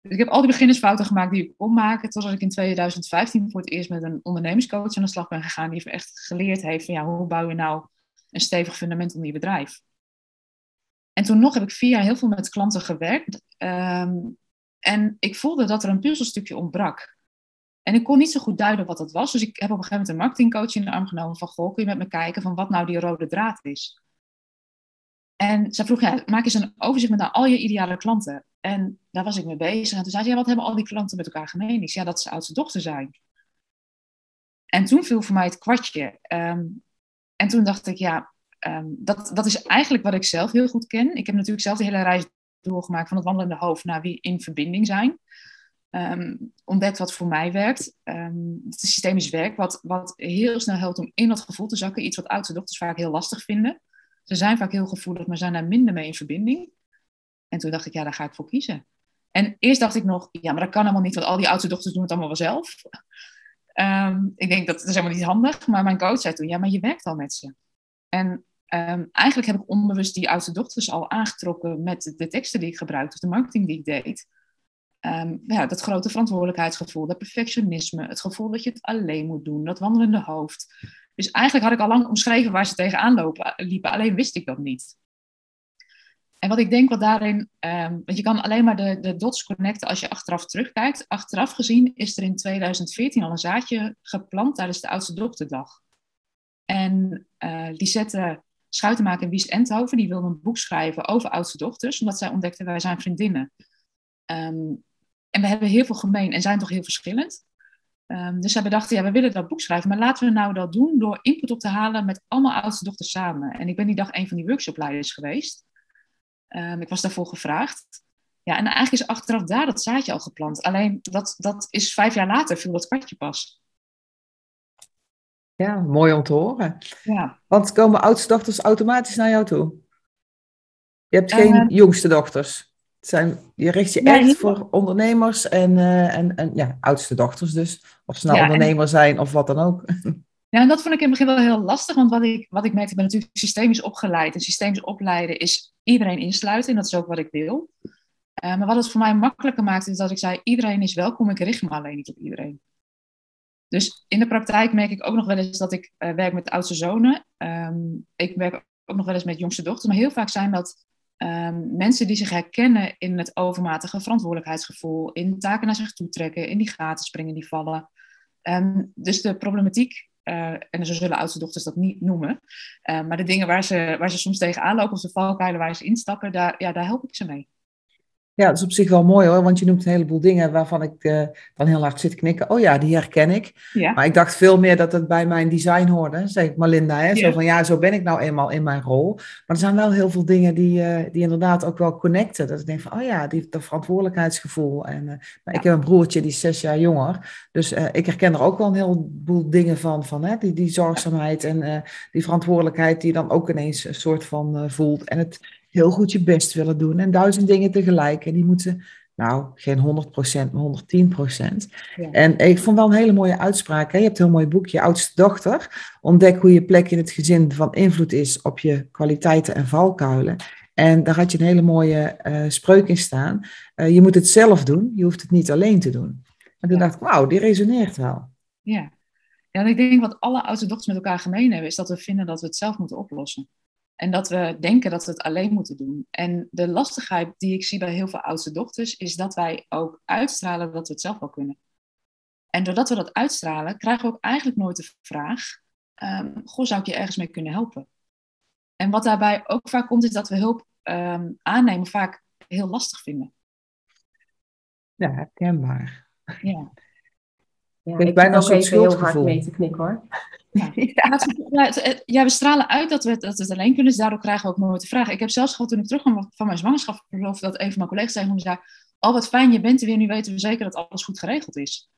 Dus ik heb al die beginnersfouten gemaakt die ik kon maken. Totdat ik in 2015 voor het eerst met een ondernemerscoach aan de slag ben gegaan. Die me echt geleerd heeft van ja, hoe bouw je nou een stevig fundament om je bedrijf. En toen nog heb ik vier jaar heel veel met klanten gewerkt. Ehm, en ik voelde dat er een puzzelstukje ontbrak. En ik kon niet zo goed duiden wat dat was. Dus ik heb op een gegeven moment een marketingcoach in de arm genomen van... Goh, kun je met me kijken van wat nou die rode draad is? En zij vroeg, ja, maak eens een overzicht met al je ideale klanten. En daar was ik mee bezig. En toen zei ze, wat hebben al die klanten met elkaar gemeen? Ik zei, ja, dat ze oudste dochter zijn. En toen viel voor mij het kwartje. Ehm, en toen dacht ik, ja, Ehm, dat, dat is eigenlijk wat ik zelf heel goed ken. Ik heb natuurlijk zelf de hele reis doorgemaakt van het wandelende hoofd naar wie in verbinding zijn. Um, ontdekt wat voor mij werkt. Um, het is systemisch werk, wat, wat heel snel helpt om in dat gevoel te zakken. Iets wat oudste dochters vaak heel lastig vinden. Ze zijn vaak heel gevoelig, maar zijn daar minder mee in verbinding. En toen dacht ik, ja, daar ga ik voor kiezen. En eerst dacht ik nog, ja, maar dat kan helemaal niet, want al die oudste dochters doen het allemaal wel zelf. ik denk dat, dat is helemaal niet handig. Maar mijn coach zei toen, ja, maar je werkt al met ze. En eigenlijk heb ik onbewust die oudste dochters al aangetrokken met de teksten die ik gebruikte, of de marketing die ik deed. Um, ja, dat grote verantwoordelijkheidsgevoel, dat perfectionisme, het gevoel dat je het alleen moet doen, dat wandelende hoofd. Dus eigenlijk had ik al lang omschreven waar ze tegenaan lopen, liepen, alleen wist ik dat niet. En wat ik denk wat daarin, um, want je kan alleen maar de, de dots connecten als je achteraf terugkijkt. Achteraf gezien is er in 2014 al een zaadje geplant tijdens de oudste dochterdag. En uh, Lisette Schuitenmaker en Wies Enthoven, die wilden een boek schrijven over oudste dochters, omdat zij ontdekten, wij zijn vriendinnen. Um, en we hebben heel veel gemeen en zijn toch heel verschillend. Um, dus zij bedachten, ja, we willen dat boek schrijven, maar laten we nou dat doen door input op te halen met allemaal oudste dochters samen. En ik ben die dag een van die workshopleiders geweest. Um, ik was daarvoor gevraagd. Ja, en eigenlijk is achteraf daar dat zaadje al geplant. Alleen dat, dat is vijf jaar later, viel dat kwartje pas. Ja, mooi om te horen. Ja. Want komen oudste dochters automatisch naar jou toe? Je hebt geen uh, jongste dochters. Zijn, je richt je echt voor ondernemers en, uh, en, en ja, oudste dochters dus. Of ze nou ondernemer zijn of wat dan ook. [LAUGHS] Ja, en dat vond ik in het begin wel heel lastig. Want wat ik, wat ik merkte, ik ben natuurlijk systemisch opgeleid. En systemisch opleiden is iedereen insluiten. En dat is ook wat ik wil. Uh, maar wat het voor mij makkelijker maakte, is dat ik zei: iedereen is welkom, ik richt me alleen niet op iedereen. Dus in de praktijk merk ik ook nog wel eens dat ik uh, werk met oudste zonen. Um, ik werk ook nog wel eens met jongste dochters. Maar heel vaak zijn dat um, mensen die zich herkennen in het overmatige verantwoordelijkheidsgevoel. In taken naar zich toe trekken, in die gaten springen die vallen. Um, dus de problematiek, uh, en zo zullen oudste dochters dat niet noemen. Uh, maar de dingen waar ze, waar ze soms tegenaan lopen of de valkuilen waar ze instappen, daar, ja, daar help ik ze mee. Ja, dat is op zich wel mooi hoor, want je noemt een heleboel dingen waarvan ik uh, dan heel hard zit knikken. Oh ja, die herken ik. Ja. Maar ik dacht veel meer dat het bij mijn design hoorde, zeg ik Malinda. Hè? Zo van ja, zo ben ik nou eenmaal in mijn rol. Maar er zijn wel heel veel dingen die, uh, die inderdaad ook wel connecten. Dat ik denk van, oh ja, die, dat verantwoordelijkheidsgevoel. En uh, ja. ik heb een broertje die is zes jaar jonger. Dus ik herken er ook wel een heleboel dingen van. van hè? Die, die zorgzaamheid en die verantwoordelijkheid die je dan ook ineens een soort van voelt. En het heel goed je best willen doen en duizend dingen tegelijk. En die moeten, nou, geen 100%, maar 110%. En ik vond wel een hele mooie uitspraak. Hè? Je hebt een heel mooi boekje, Oudste Dochter. Ontdek hoe je plek in het gezin van invloed is op je kwaliteiten en valkuilen. En daar had je een hele mooie uh, spreuk in staan. Uh, je moet het zelf doen, je hoeft het niet alleen te doen. En toen dacht ik, wauw, die resoneert wel. Ja. ja, en ik denk wat alle oudste dochters met elkaar gemeen hebben, is dat we vinden dat we het zelf moeten oplossen. En dat we denken dat we het alleen moeten doen. En de lastigheid die ik zie bij heel veel oudste dochters, is dat wij ook uitstralen dat we het zelf wel kunnen. En doordat we dat uitstralen, krijgen we ook eigenlijk nooit de vraag: um, Goh, zou ik je ergens mee kunnen helpen? En wat daarbij ook vaak komt, is dat we hulp um, aannemen vaak heel lastig vinden. Ja, herkenbaar. Ja. Ja, Ik ik bijna bijna een ook soort even heel hard mee te knikken hoor. Ja. [LAUGHS] Ja, we stralen uit dat we, het- dat we het alleen kunnen, dus daardoor krijgen we ook nooit de vraag. Ik heb zelfs gehad toen ik terugkwam van mijn zwangerschapsverlof, dat een van mijn collega's tegen me zei, oh wat fijn, je bent er weer, nu weten we zeker dat alles goed geregeld is.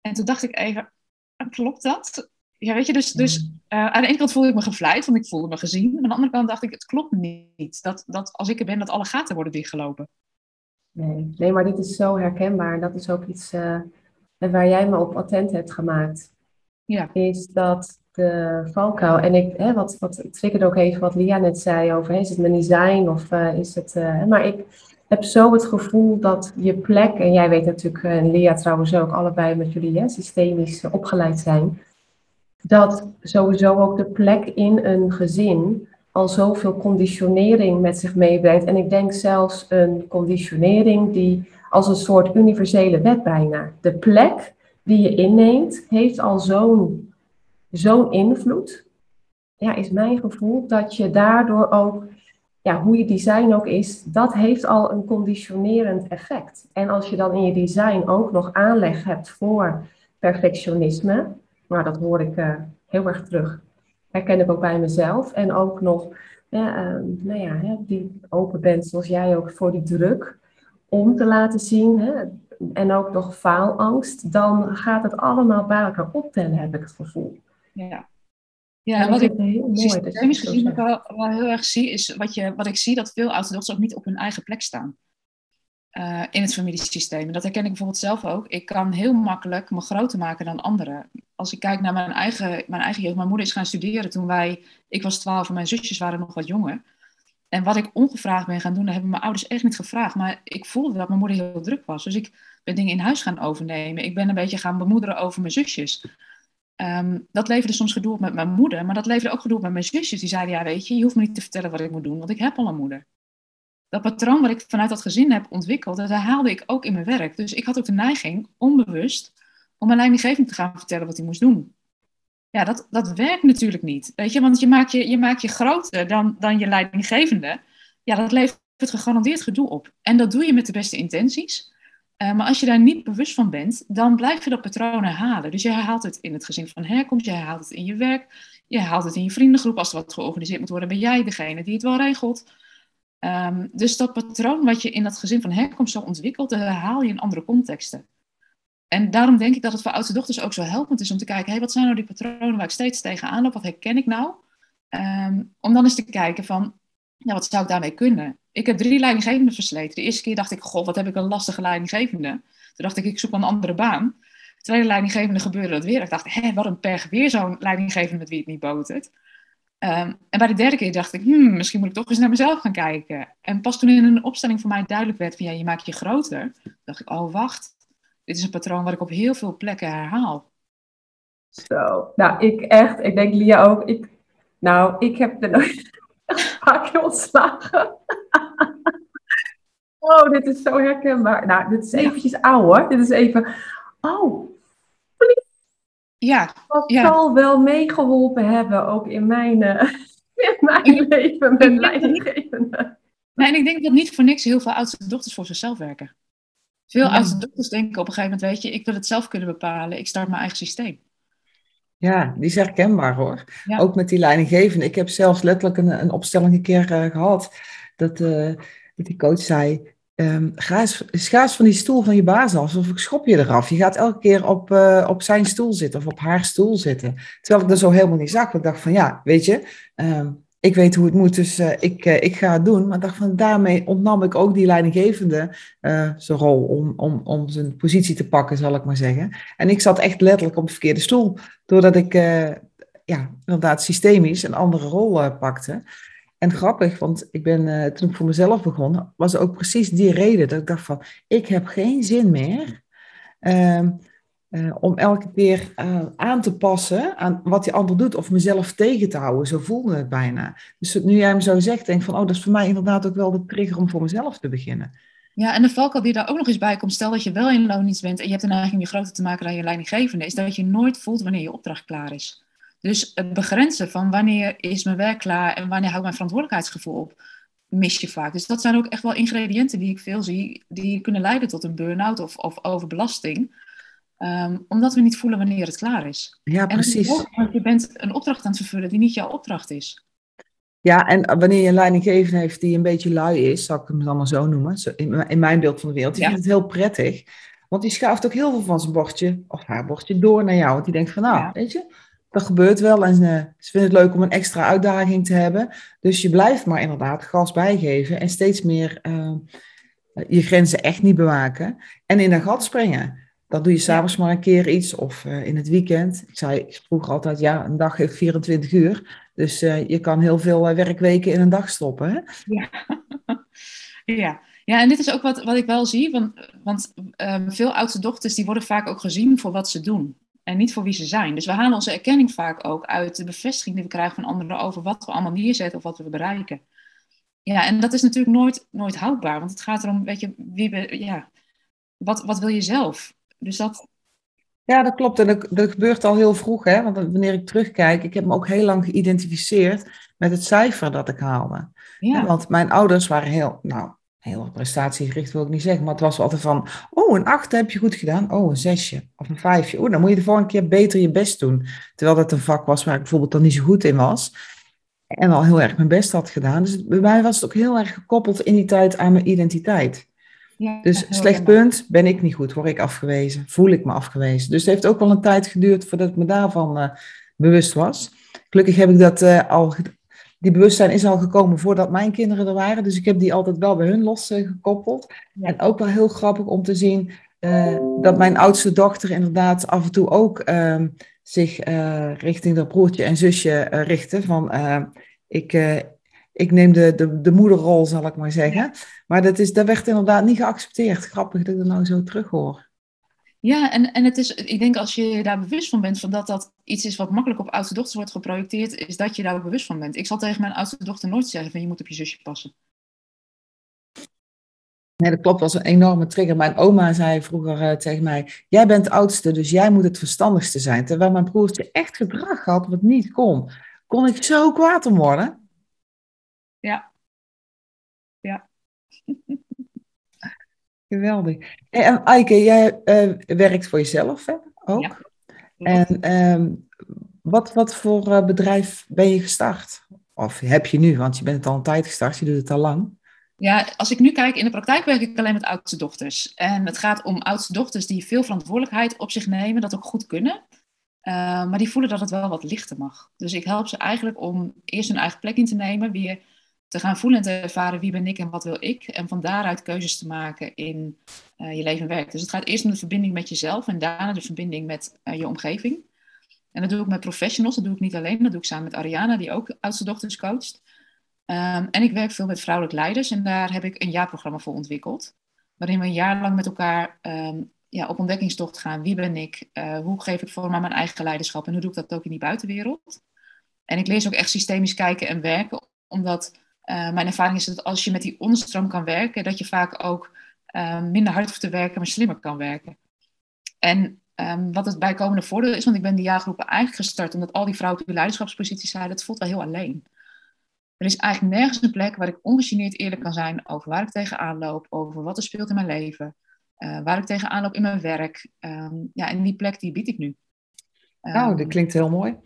En toen dacht ik even, "Ah, klopt dat? Ja, weet je, dus, dus eh, aan de ene kant voelde ik me gevleid, want ik voelde me gezien. Maar aan de andere kant dacht ik, het klopt niet. Dat, dat als ik er ben, dat alle gaten worden dichtgelopen. Nee, nee, maar dit is zo herkenbaar. Dat is ook iets eh, waar jij me op attent hebt gemaakt. Ja. Is dat de valkuil. En ik, hè, wat, wat ik triggerde ook even wat Lia net zei over, hè, is het mijn design of eh, is het... eh, maar ik heb zo het gevoel dat je plek, en jij weet natuurlijk, eh, en Lia trouwens ook, allebei met jullie hè, systemisch opgeleid zijn, dat sowieso ook de plek in een gezin al zoveel conditionering met zich meebrengt. En ik denk zelfs een conditionering die als een soort universele wet bijna. De plek die je inneemt heeft al zo'n zo'n invloed. Ja, is mijn gevoel dat je daardoor ook, ja, hoe je design ook is, dat heeft al een conditionerend effect. En als je dan in je design ook nog aanleg hebt voor perfectionisme, nou dat hoor ik eh, heel erg terug herken ik ook bij mezelf. En ook nog, ehm, nou ja, die open bent zoals jij ook voor die druk om te laten zien. Hè, en ook nog faalangst. Dan gaat het allemaal bij elkaar optellen, heb ik het gevoel. Ja, ja En en wat ik systemisch gezien wel, wel heel erg zie, is wat, je, wat ik zie, dat veel dochters ook niet op hun eigen plek staan. eh, in het familiesysteem. En dat herken ik bijvoorbeeld zelf ook. Ik kan heel makkelijk me groter maken dan anderen. Als ik kijk naar mijn eigen, mijn eigen jeugd. Mijn moeder is gaan studeren toen wij... Ik was twaalf en mijn zusjes waren nog wat jonger. En wat ik ongevraagd ben gaan doen, dat hebben mijn ouders echt niet gevraagd. Maar ik voelde dat mijn moeder heel druk was. Dus ik ben dingen in huis gaan overnemen. Ik ben een beetje gaan bemoederen over mijn zusjes. Ehm, dat leverde soms gedoe op met mijn moeder, maar dat leverde ook gedoe op met mijn zusjes. Die zeiden, ja weet je, je hoeft me niet te vertellen wat ik moet doen, want ik heb al een moeder. Dat patroon wat ik vanuit dat gezin heb ontwikkeld, dat herhaalde ik ook in mijn werk. Dus ik had ook de neiging, onbewust, om mijn leidinggevende te gaan vertellen wat hij moest doen. Ja, dat, dat werkt natuurlijk niet. Weet je, want je maakt je, je, maakt je groter dan, dan je leidinggevende. Ja, dat levert gegarandeerd gedoe op. En dat doe je met de beste intenties. Uh, maar als je daar niet bewust van bent, dan blijf je dat patroon herhalen. Dus je herhaalt het in het gezin van herkomst, je herhaalt het in je werk, je herhaalt het in je vriendengroep. Als er wat georganiseerd moet worden, ben jij degene die het wel regelt. Um, dus dat patroon wat je in dat gezin van herkomst zo ontwikkelt, herhaal je in andere contexten. En daarom denk ik dat het voor oudste dochters ook zo helpend is om te kijken, hey, wat zijn nou die patronen waar ik steeds tegenaan loop, wat herken ik nou? Um, om dan eens te kijken van, wat zou ik daarmee kunnen? Ik heb drie leidinggevenden versleten. De eerste keer dacht ik, god, wat heb ik een lastige leidinggevende. Toen dacht ik, ik zoek een andere baan. De tweede leidinggevende gebeurde dat weer. Ik dacht, hé, wat een perg, weer zo'n leidinggevende met wie het niet botert. Um, en bij de derde keer dacht ik, hmm, misschien moet ik toch eens naar mezelf gaan kijken. En pas toen in een opstelling voor mij duidelijk werd van, ja, je maakt je groter. dacht ik, oh, wacht. Dit is een patroon wat ik op heel veel plekken herhaal. Zo, nou, ik echt, ik denk Lia ook. Ik, nou, ik heb er nooit [LAUGHS] keer ontslagen. [LAUGHS] Oh, dit is zo herkenbaar. Nou, dit is eventjes oud hoor. Dit is even, oh, ja, dat ja. zal wel meegeholpen hebben, ook in mijn, uh, [LAUGHS] in mijn leven met leidinggevende. Nee, en ik denk dat niet voor niks heel veel oudste dochters voor zichzelf werken. Veel Ja. oudste dochters denken op een gegeven moment, weet je, ik wil het zelf kunnen bepalen, ik start mijn eigen systeem. Ja, die is herkenbaar hoor. Ja. Ook met die leidinggevende. Ik heb zelfs letterlijk een, een opstelling een keer eh, gehad. Dat, eh, dat die coach zei, ehm, ga, eens, ga eens van die stoel van je baas af. Of ik schop je eraf. Je gaat elke keer op, eh, op zijn stoel zitten of op haar stoel zitten. Terwijl ik dat zo helemaal niet zag. Ik dacht van ja, weet je, ehm, ik weet hoe het moet, dus eh, ik, eh, ik ga het doen. Maar dacht van daarmee ontnam ik ook die leidinggevende eh, zijn rol om, om, om zijn positie te pakken, zal ik maar zeggen. En ik zat echt letterlijk op de verkeerde stoel. Doordat ik ja, inderdaad systemisch een andere rol pakte. En grappig, want ik ben toen ik voor mezelf begon, was ook precies die reden dat ik dacht van, ik heb geen zin meer eh, om elke keer eh, aan te passen aan wat die ander doet of mezelf tegen te houden. Zo voelde het bijna. Dus nu jij hem zo zegt, denk ik van, oh, dat is voor mij inderdaad ook wel de trigger om voor mezelf te beginnen. Ja, en de valkuil die daar ook nog eens bij komt, stel dat je wel in loondienst bent en je hebt een neiging je groter te maken dan je leidinggevende, is dat je nooit voelt wanneer je opdracht klaar is. Dus het begrenzen van wanneer is mijn werk klaar en wanneer hou ik mijn verantwoordelijkheidsgevoel op, mis je vaak. Dus dat zijn ook echt wel ingrediënten die ik veel zie, die kunnen leiden tot een burn-out of, of overbelasting. Ehm, omdat we niet voelen wanneer het klaar is. Ja, precies. want je bent een opdracht aan het vervullen die niet jouw opdracht is. Ja, en wanneer je een leidinggevende heeft die een beetje lui is, zal ik hem dan maar zo noemen, in mijn beeld van de wereld, die vindt het heel prettig. Want die schuift ook heel veel van zijn bordje, of haar bordje, door naar jou. Want die denkt van, nou, weet je, dat gebeurt wel. En uh, ze vinden het leuk om een extra uitdaging te hebben. Dus je blijft maar inderdaad gas bijgeven en steeds meer uh, je grenzen echt niet bewaken. En in een gat springen. Dat doe je s'avonds ja. maar een keer iets of uh, in het weekend. Ik zei ik vroeger altijd, ja, een dag heeft 24 uur. Dus je kan heel veel werkweken in een dag stoppen. Hè? Ja. [LAUGHS] ja. Ja, en dit is ook wat, wat ik wel zie, want, want um, veel oudste dochters die worden vaak ook gezien voor wat ze doen en niet voor wie ze zijn. Dus we halen onze erkenning vaak ook uit de bevestiging die we krijgen van anderen over wat we allemaal neerzetten of wat we bereiken. Ja, en dat is natuurlijk nooit, nooit houdbaar, want het gaat erom, weet je, wie we, ja, wat, wat wil je zelf? Dus dat... Ja, dat klopt. En dat, dat gebeurt al heel vroeg, hè? want wanneer ik terugkijk, ik heb me ook heel lang geïdentificeerd met het cijfer dat ik haalde. Ja. Want mijn ouders waren heel, nou, heel prestatiegericht wil ik niet zeggen, maar het was altijd van, oh, een acht heb je goed gedaan, oh, een zesje of een vijfje, oh, dan moet je de volgende keer beter je best doen. Terwijl dat een vak was waar ik bijvoorbeeld dan niet zo goed in was en al heel erg mijn best had gedaan. Dus bij mij was het ook heel erg gekoppeld in die tijd aan mijn identiteit. Ja, dus slecht punt, ben ik niet goed, word ik afgewezen, voel ik me afgewezen. Dus het heeft ook wel een tijd geduurd voordat ik me daarvan uh, bewust was. Gelukkig heb ik dat uh, al die bewustzijn is al gekomen voordat mijn kinderen er waren. Dus ik heb die altijd wel bij hun losgekoppeld. Uh, en ook wel heel grappig om te zien uh, dat mijn oudste dochter inderdaad af en toe ook uh, zich eh, richting dat broertje en zusje eh, richtte. Van ik, ik neem de, de, de moederrol, zal ik maar zeggen. Maar dat, is, dat werd inderdaad niet geaccepteerd. Grappig dat ik dat nou zo terug hoor. Ja, en, en het is, ik denk als je daar bewust van bent, van dat dat iets is wat makkelijk op oudste dochters wordt geprojecteerd, is dat je daar ook bewust van bent. Ik zal tegen mijn oudste dochter nooit zeggen van je moet op je zusje passen. Nee, dat klopt, dat was een enorme trigger. Mijn oma zei vroeger uh, tegen mij, jij bent de oudste, dus jij moet het verstandigste zijn. Terwijl mijn broertje echt gedrag had wat niet kon. Kon ik zo kwaad om worden? Ja. Ja. [LAUGHS] Geweldig. En Eike, jij uh, werkt voor jezelf hè? ook. Ja. En um, wat, wat voor uh, bedrijf ben je gestart? Of heb je nu, want je bent het al een tijd gestart, je doet het al lang. Ja, als ik nu kijk, in de praktijk werk ik alleen met oudste dochters. En het gaat om oudste dochters die veel verantwoordelijkheid op zich nemen, dat ook goed kunnen. Uh, maar die voelen dat het wel wat lichter mag. Dus ik help ze eigenlijk om eerst hun eigen plek in te nemen, weer te gaan voelen en te ervaren wie ben ik en wat wil ik. En van daaruit keuzes te maken in uh, je leven en werk. Dus het gaat eerst om de verbinding met jezelf en daarna de verbinding met uh, je omgeving. En dat doe ik met professionals, dat doe ik niet alleen. Dat doe ik samen met Ariana, die ook oudste dochters coacht. Um, en ik werk veel met vrouwelijk leiders en daar heb ik een jaarprogramma voor ontwikkeld. Waarin we een jaar lang met elkaar um, ja, op ontdekkingstocht gaan. Wie ben ik? Uh, hoe geef ik vorm aan mijn eigen leiderschap? En hoe doe ik dat ook in die buitenwereld? En ik lees ook echt systemisch kijken en werken, omdat uh, mijn ervaring is dat als je met die onderstroom kan werken, dat je vaak ook uh, minder hard hoeft te werken, maar slimmer kan werken. En um, wat het bijkomende voordeel is, want ik ben die jaargroepen eigenlijk gestart omdat al die vrouwen op leiderschapsposities zeiden, het voelt wel heel alleen. Er is eigenlijk nergens een plek waar ik ongegeneerd eerlijk kan zijn over waar ik tegenaan loop, over wat er speelt in mijn leven, uh, waar ik tegenaan loop in mijn werk. Um, ja, en die plek die bied ik nu. nou, dat klinkt heel mooi.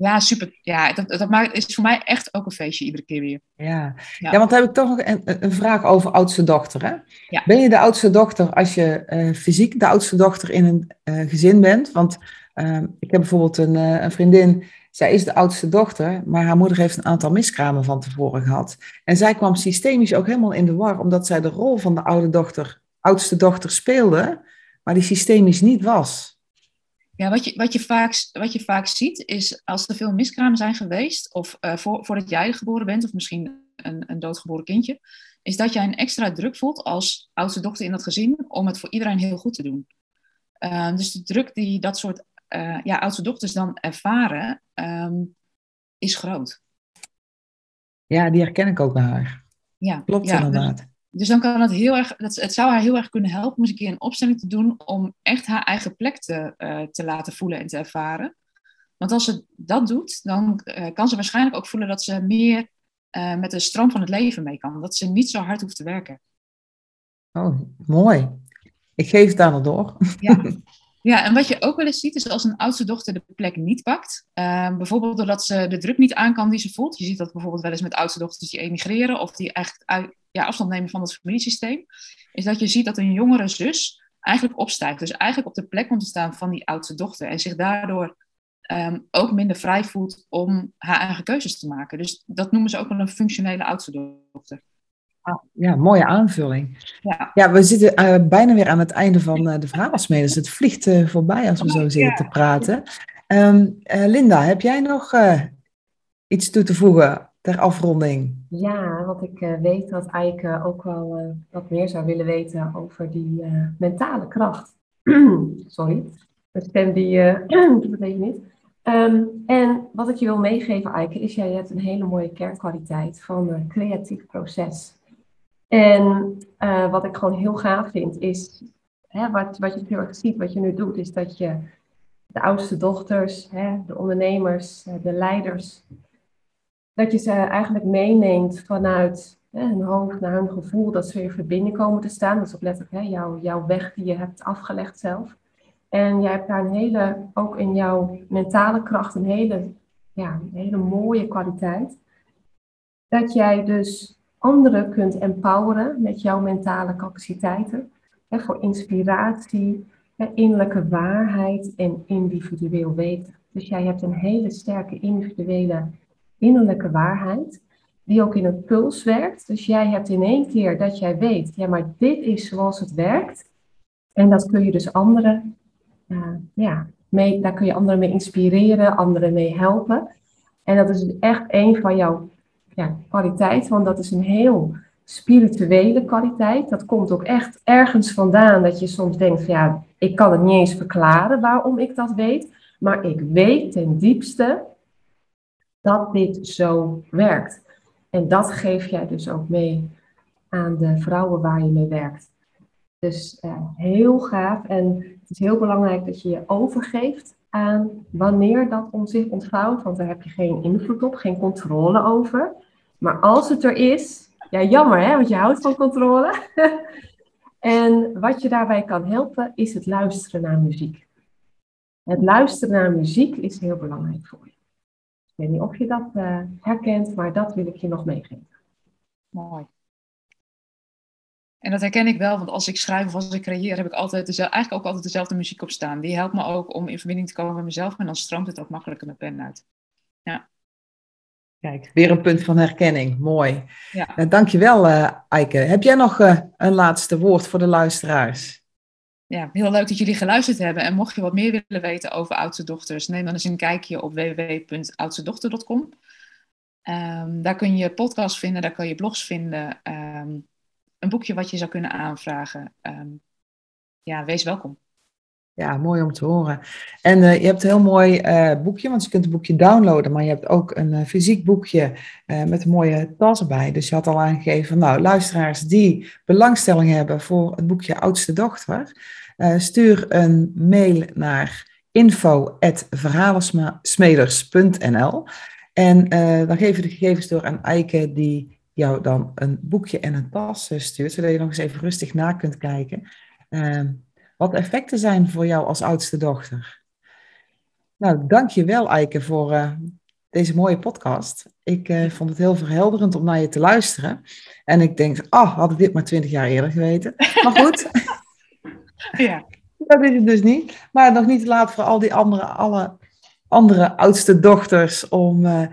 Ja, super. Ja, dat, dat maakt, is voor mij echt ook een feestje iedere keer weer. Ja, ja. ja want dan heb ik toch nog een, een vraag over oudste dochter. Hè? Ja. Ben je de oudste dochter als je uh, fysiek de oudste dochter in een uh, gezin bent? Want uh, ik heb bijvoorbeeld een, een, vriendin, zij is de oudste dochter, maar haar moeder heeft een aantal miskramen van tevoren gehad. En zij kwam systemisch ook helemaal in de war, omdat zij de rol van de oude dochter, oudste dochter speelde, maar die systemisch niet was. Ja, wat je, wat, je vaak, wat je vaak ziet is als er veel miskramen zijn geweest, of uh, voor, voordat jij geboren bent, of misschien een, een doodgeboren kindje, is dat jij een extra druk voelt als oudste dochter in dat gezin om het voor iedereen heel goed te doen. Uh, dus de druk die dat soort uh, ja, oudste dochters dan ervaren, um, is groot. Ja, die herken ik ook bij haar. Ja, Klopt ja, inderdaad. Dus dan kan het heel erg, het zou haar heel erg kunnen helpen om eens een keer een opstelling te doen om echt haar eigen plek te, uh, te laten voelen en te ervaren. Want als ze dat doet, dan uh, kan ze waarschijnlijk ook voelen dat ze meer uh, met de stroom van het leven mee kan. Dat ze niet zo hard hoeft te werken. Oh, mooi. Ik geef het aan haar door. Ja. [LAUGHS] Ja, en wat je ook wel eens ziet, is als een oudste dochter de plek niet pakt. Uh, bijvoorbeeld doordat ze de druk niet aan kan die ze voelt. Je ziet dat bijvoorbeeld wel eens met oudste dochters die emigreren of die echt uit, ja, afstand nemen van het familiesysteem. Is dat je ziet dat een jongere zus eigenlijk opstijgt. Dus eigenlijk op de plek komt te staan van die oudste dochter. En zich daardoor um, ook minder vrij voelt om haar eigen keuzes te maken. Dus dat noemen ze ook wel een functionele oudste dochter. Ah, ja, mooie aanvulling. Ja, ja we zitten uh, bijna weer aan het einde van uh, de verhaalsmeden. Dus het vliegt uh, voorbij als we zo zitten te praten. Um, Linda, heb jij nog iets toe te voegen ter afronding? Ja, want ik weet dat Eike ook wel wat meer zou willen weten over die mentale kracht. [CLEARS THROAT] Sorry, de stem die dat weet je niet. Um, en wat ik je wil meegeven, Eike, is jij hebt een hele mooie kernkwaliteit van creatief proces. En wat ik gewoon heel gaaf vind, is hè, wat, wat je heel erg ziet, wat je nu doet, is dat je de oudste dochters, hè, de ondernemers, eh, de leiders, dat je ze eigenlijk meeneemt vanuit hè, hun hoofd naar hun gevoel, dat ze in verbinding komen te staan. Dat is letterlijk hè, jouw, jouw weg die je hebt afgelegd zelf. En jij hebt daar een hele, ook in jouw mentale kracht, een hele, ja, een hele mooie kwaliteit. Dat jij dus anderen kunt empoweren met jouw mentale capaciteiten. Hè, voor inspiratie, hè, innerlijke waarheid en individueel weten. Dus jij hebt een hele sterke individuele innerlijke waarheid, die ook in een puls werkt. Dus jij hebt in één keer dat jij weet, ja, maar dit is zoals het werkt. En dat kun je dus anderen uh, ja, mee, daar kun je anderen mee inspireren, anderen mee helpen. En dat is echt een van jouw ja, kwaliteiten, want dat is een heel spirituele kwaliteit. Dat komt ook echt ergens vandaan dat je soms denkt van ja, ik kan het niet eens verklaren waarom ik dat weet, maar ik weet ten diepste dat dit zo werkt. En dat geef jij dus ook mee aan de vrouwen waar je mee werkt. Dus uh, heel gaaf. En het is heel belangrijk dat je je overgeeft aan wanneer dat om zich ontvouwt. Want daar heb je geen invloed op, geen controle over. Maar als het er is, ja jammer hè, want je houdt van controle. [LAUGHS] en wat je daarbij kan helpen is het luisteren naar muziek. Het luisteren naar muziek is heel belangrijk voor je. Ik weet niet of je dat uh, herkent, maar dat wil ik je nog meegeven. Mooi. En dat herken ik wel, want als ik schrijf of als ik creëer, heb ik altijd dezelfde, eigenlijk ook altijd dezelfde muziek op staan. Die helpt me ook om in verbinding te komen met mezelf en dan stroomt het ook makkelijker met pen uit. Ja. Kijk, weer een punt van herkenning. Mooi. Ja. Uh, dankjewel, uh, Eike. Heb jij nog uh, een laatste woord voor de luisteraars? Ja, heel leuk dat jullie geluisterd hebben. En mocht je wat meer willen weten over oudste dochters, neem dan eens een kijkje op www.oudstedochter.com. Um, ehm, daar kun je podcasts vinden, daar kun je blogs vinden. Um, een boekje wat je zou kunnen aanvragen. Ehm, ja, wees welkom. Ja, mooi om te horen. En uh, je hebt een heel mooi uh, boekje, want je kunt het boekje downloaden, maar je hebt ook een uh, fysiek boekje met een mooie tas erbij. Dus je had al aangegeven, nou, luisteraars die belangstelling hebben voor het boekje Oudste Dochter, stuur een mail naar info.verhalensmeders.nl en dan geven de gegevens door aan Eike die jou dan een boekje en een tas eh, stuurt, zodat je nog eens even rustig na kunt kijken. Wat effecten zijn voor jou als oudste dochter. Nou, dank je wel, Eike, voor uh, deze mooie podcast. Ik uh, vond het heel verhelderend om naar je te luisteren. En ik denk, ah, oh, had ik dit maar twintig jaar eerder geweten. Maar goed, [LAUGHS] ja. dat is het dus niet. Maar nog niet te laat voor al die andere, alle andere oudste dochters om, uh,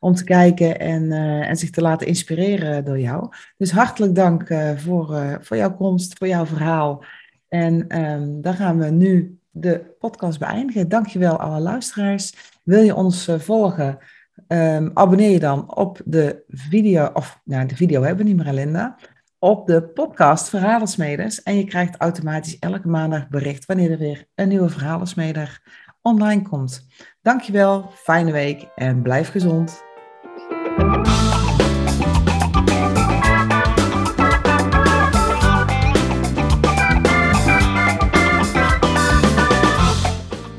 om te kijken en, uh, en zich te laten inspireren door jou. Dus hartelijk dank voor, voor jouw komst, voor jouw verhaal. En um, dan gaan we nu de podcast beëindigen. Dankjewel alle luisteraars. Wil je ons volgen? Um, abonneer je dan op de video, of nou, de video hebben we niet meer, Linda. Op de podcast Verhalensmeders. En je krijgt automatisch elke maandag bericht wanneer er weer een nieuwe Verhalensmeder online komt. Dankjewel, fijne week en blijf gezond.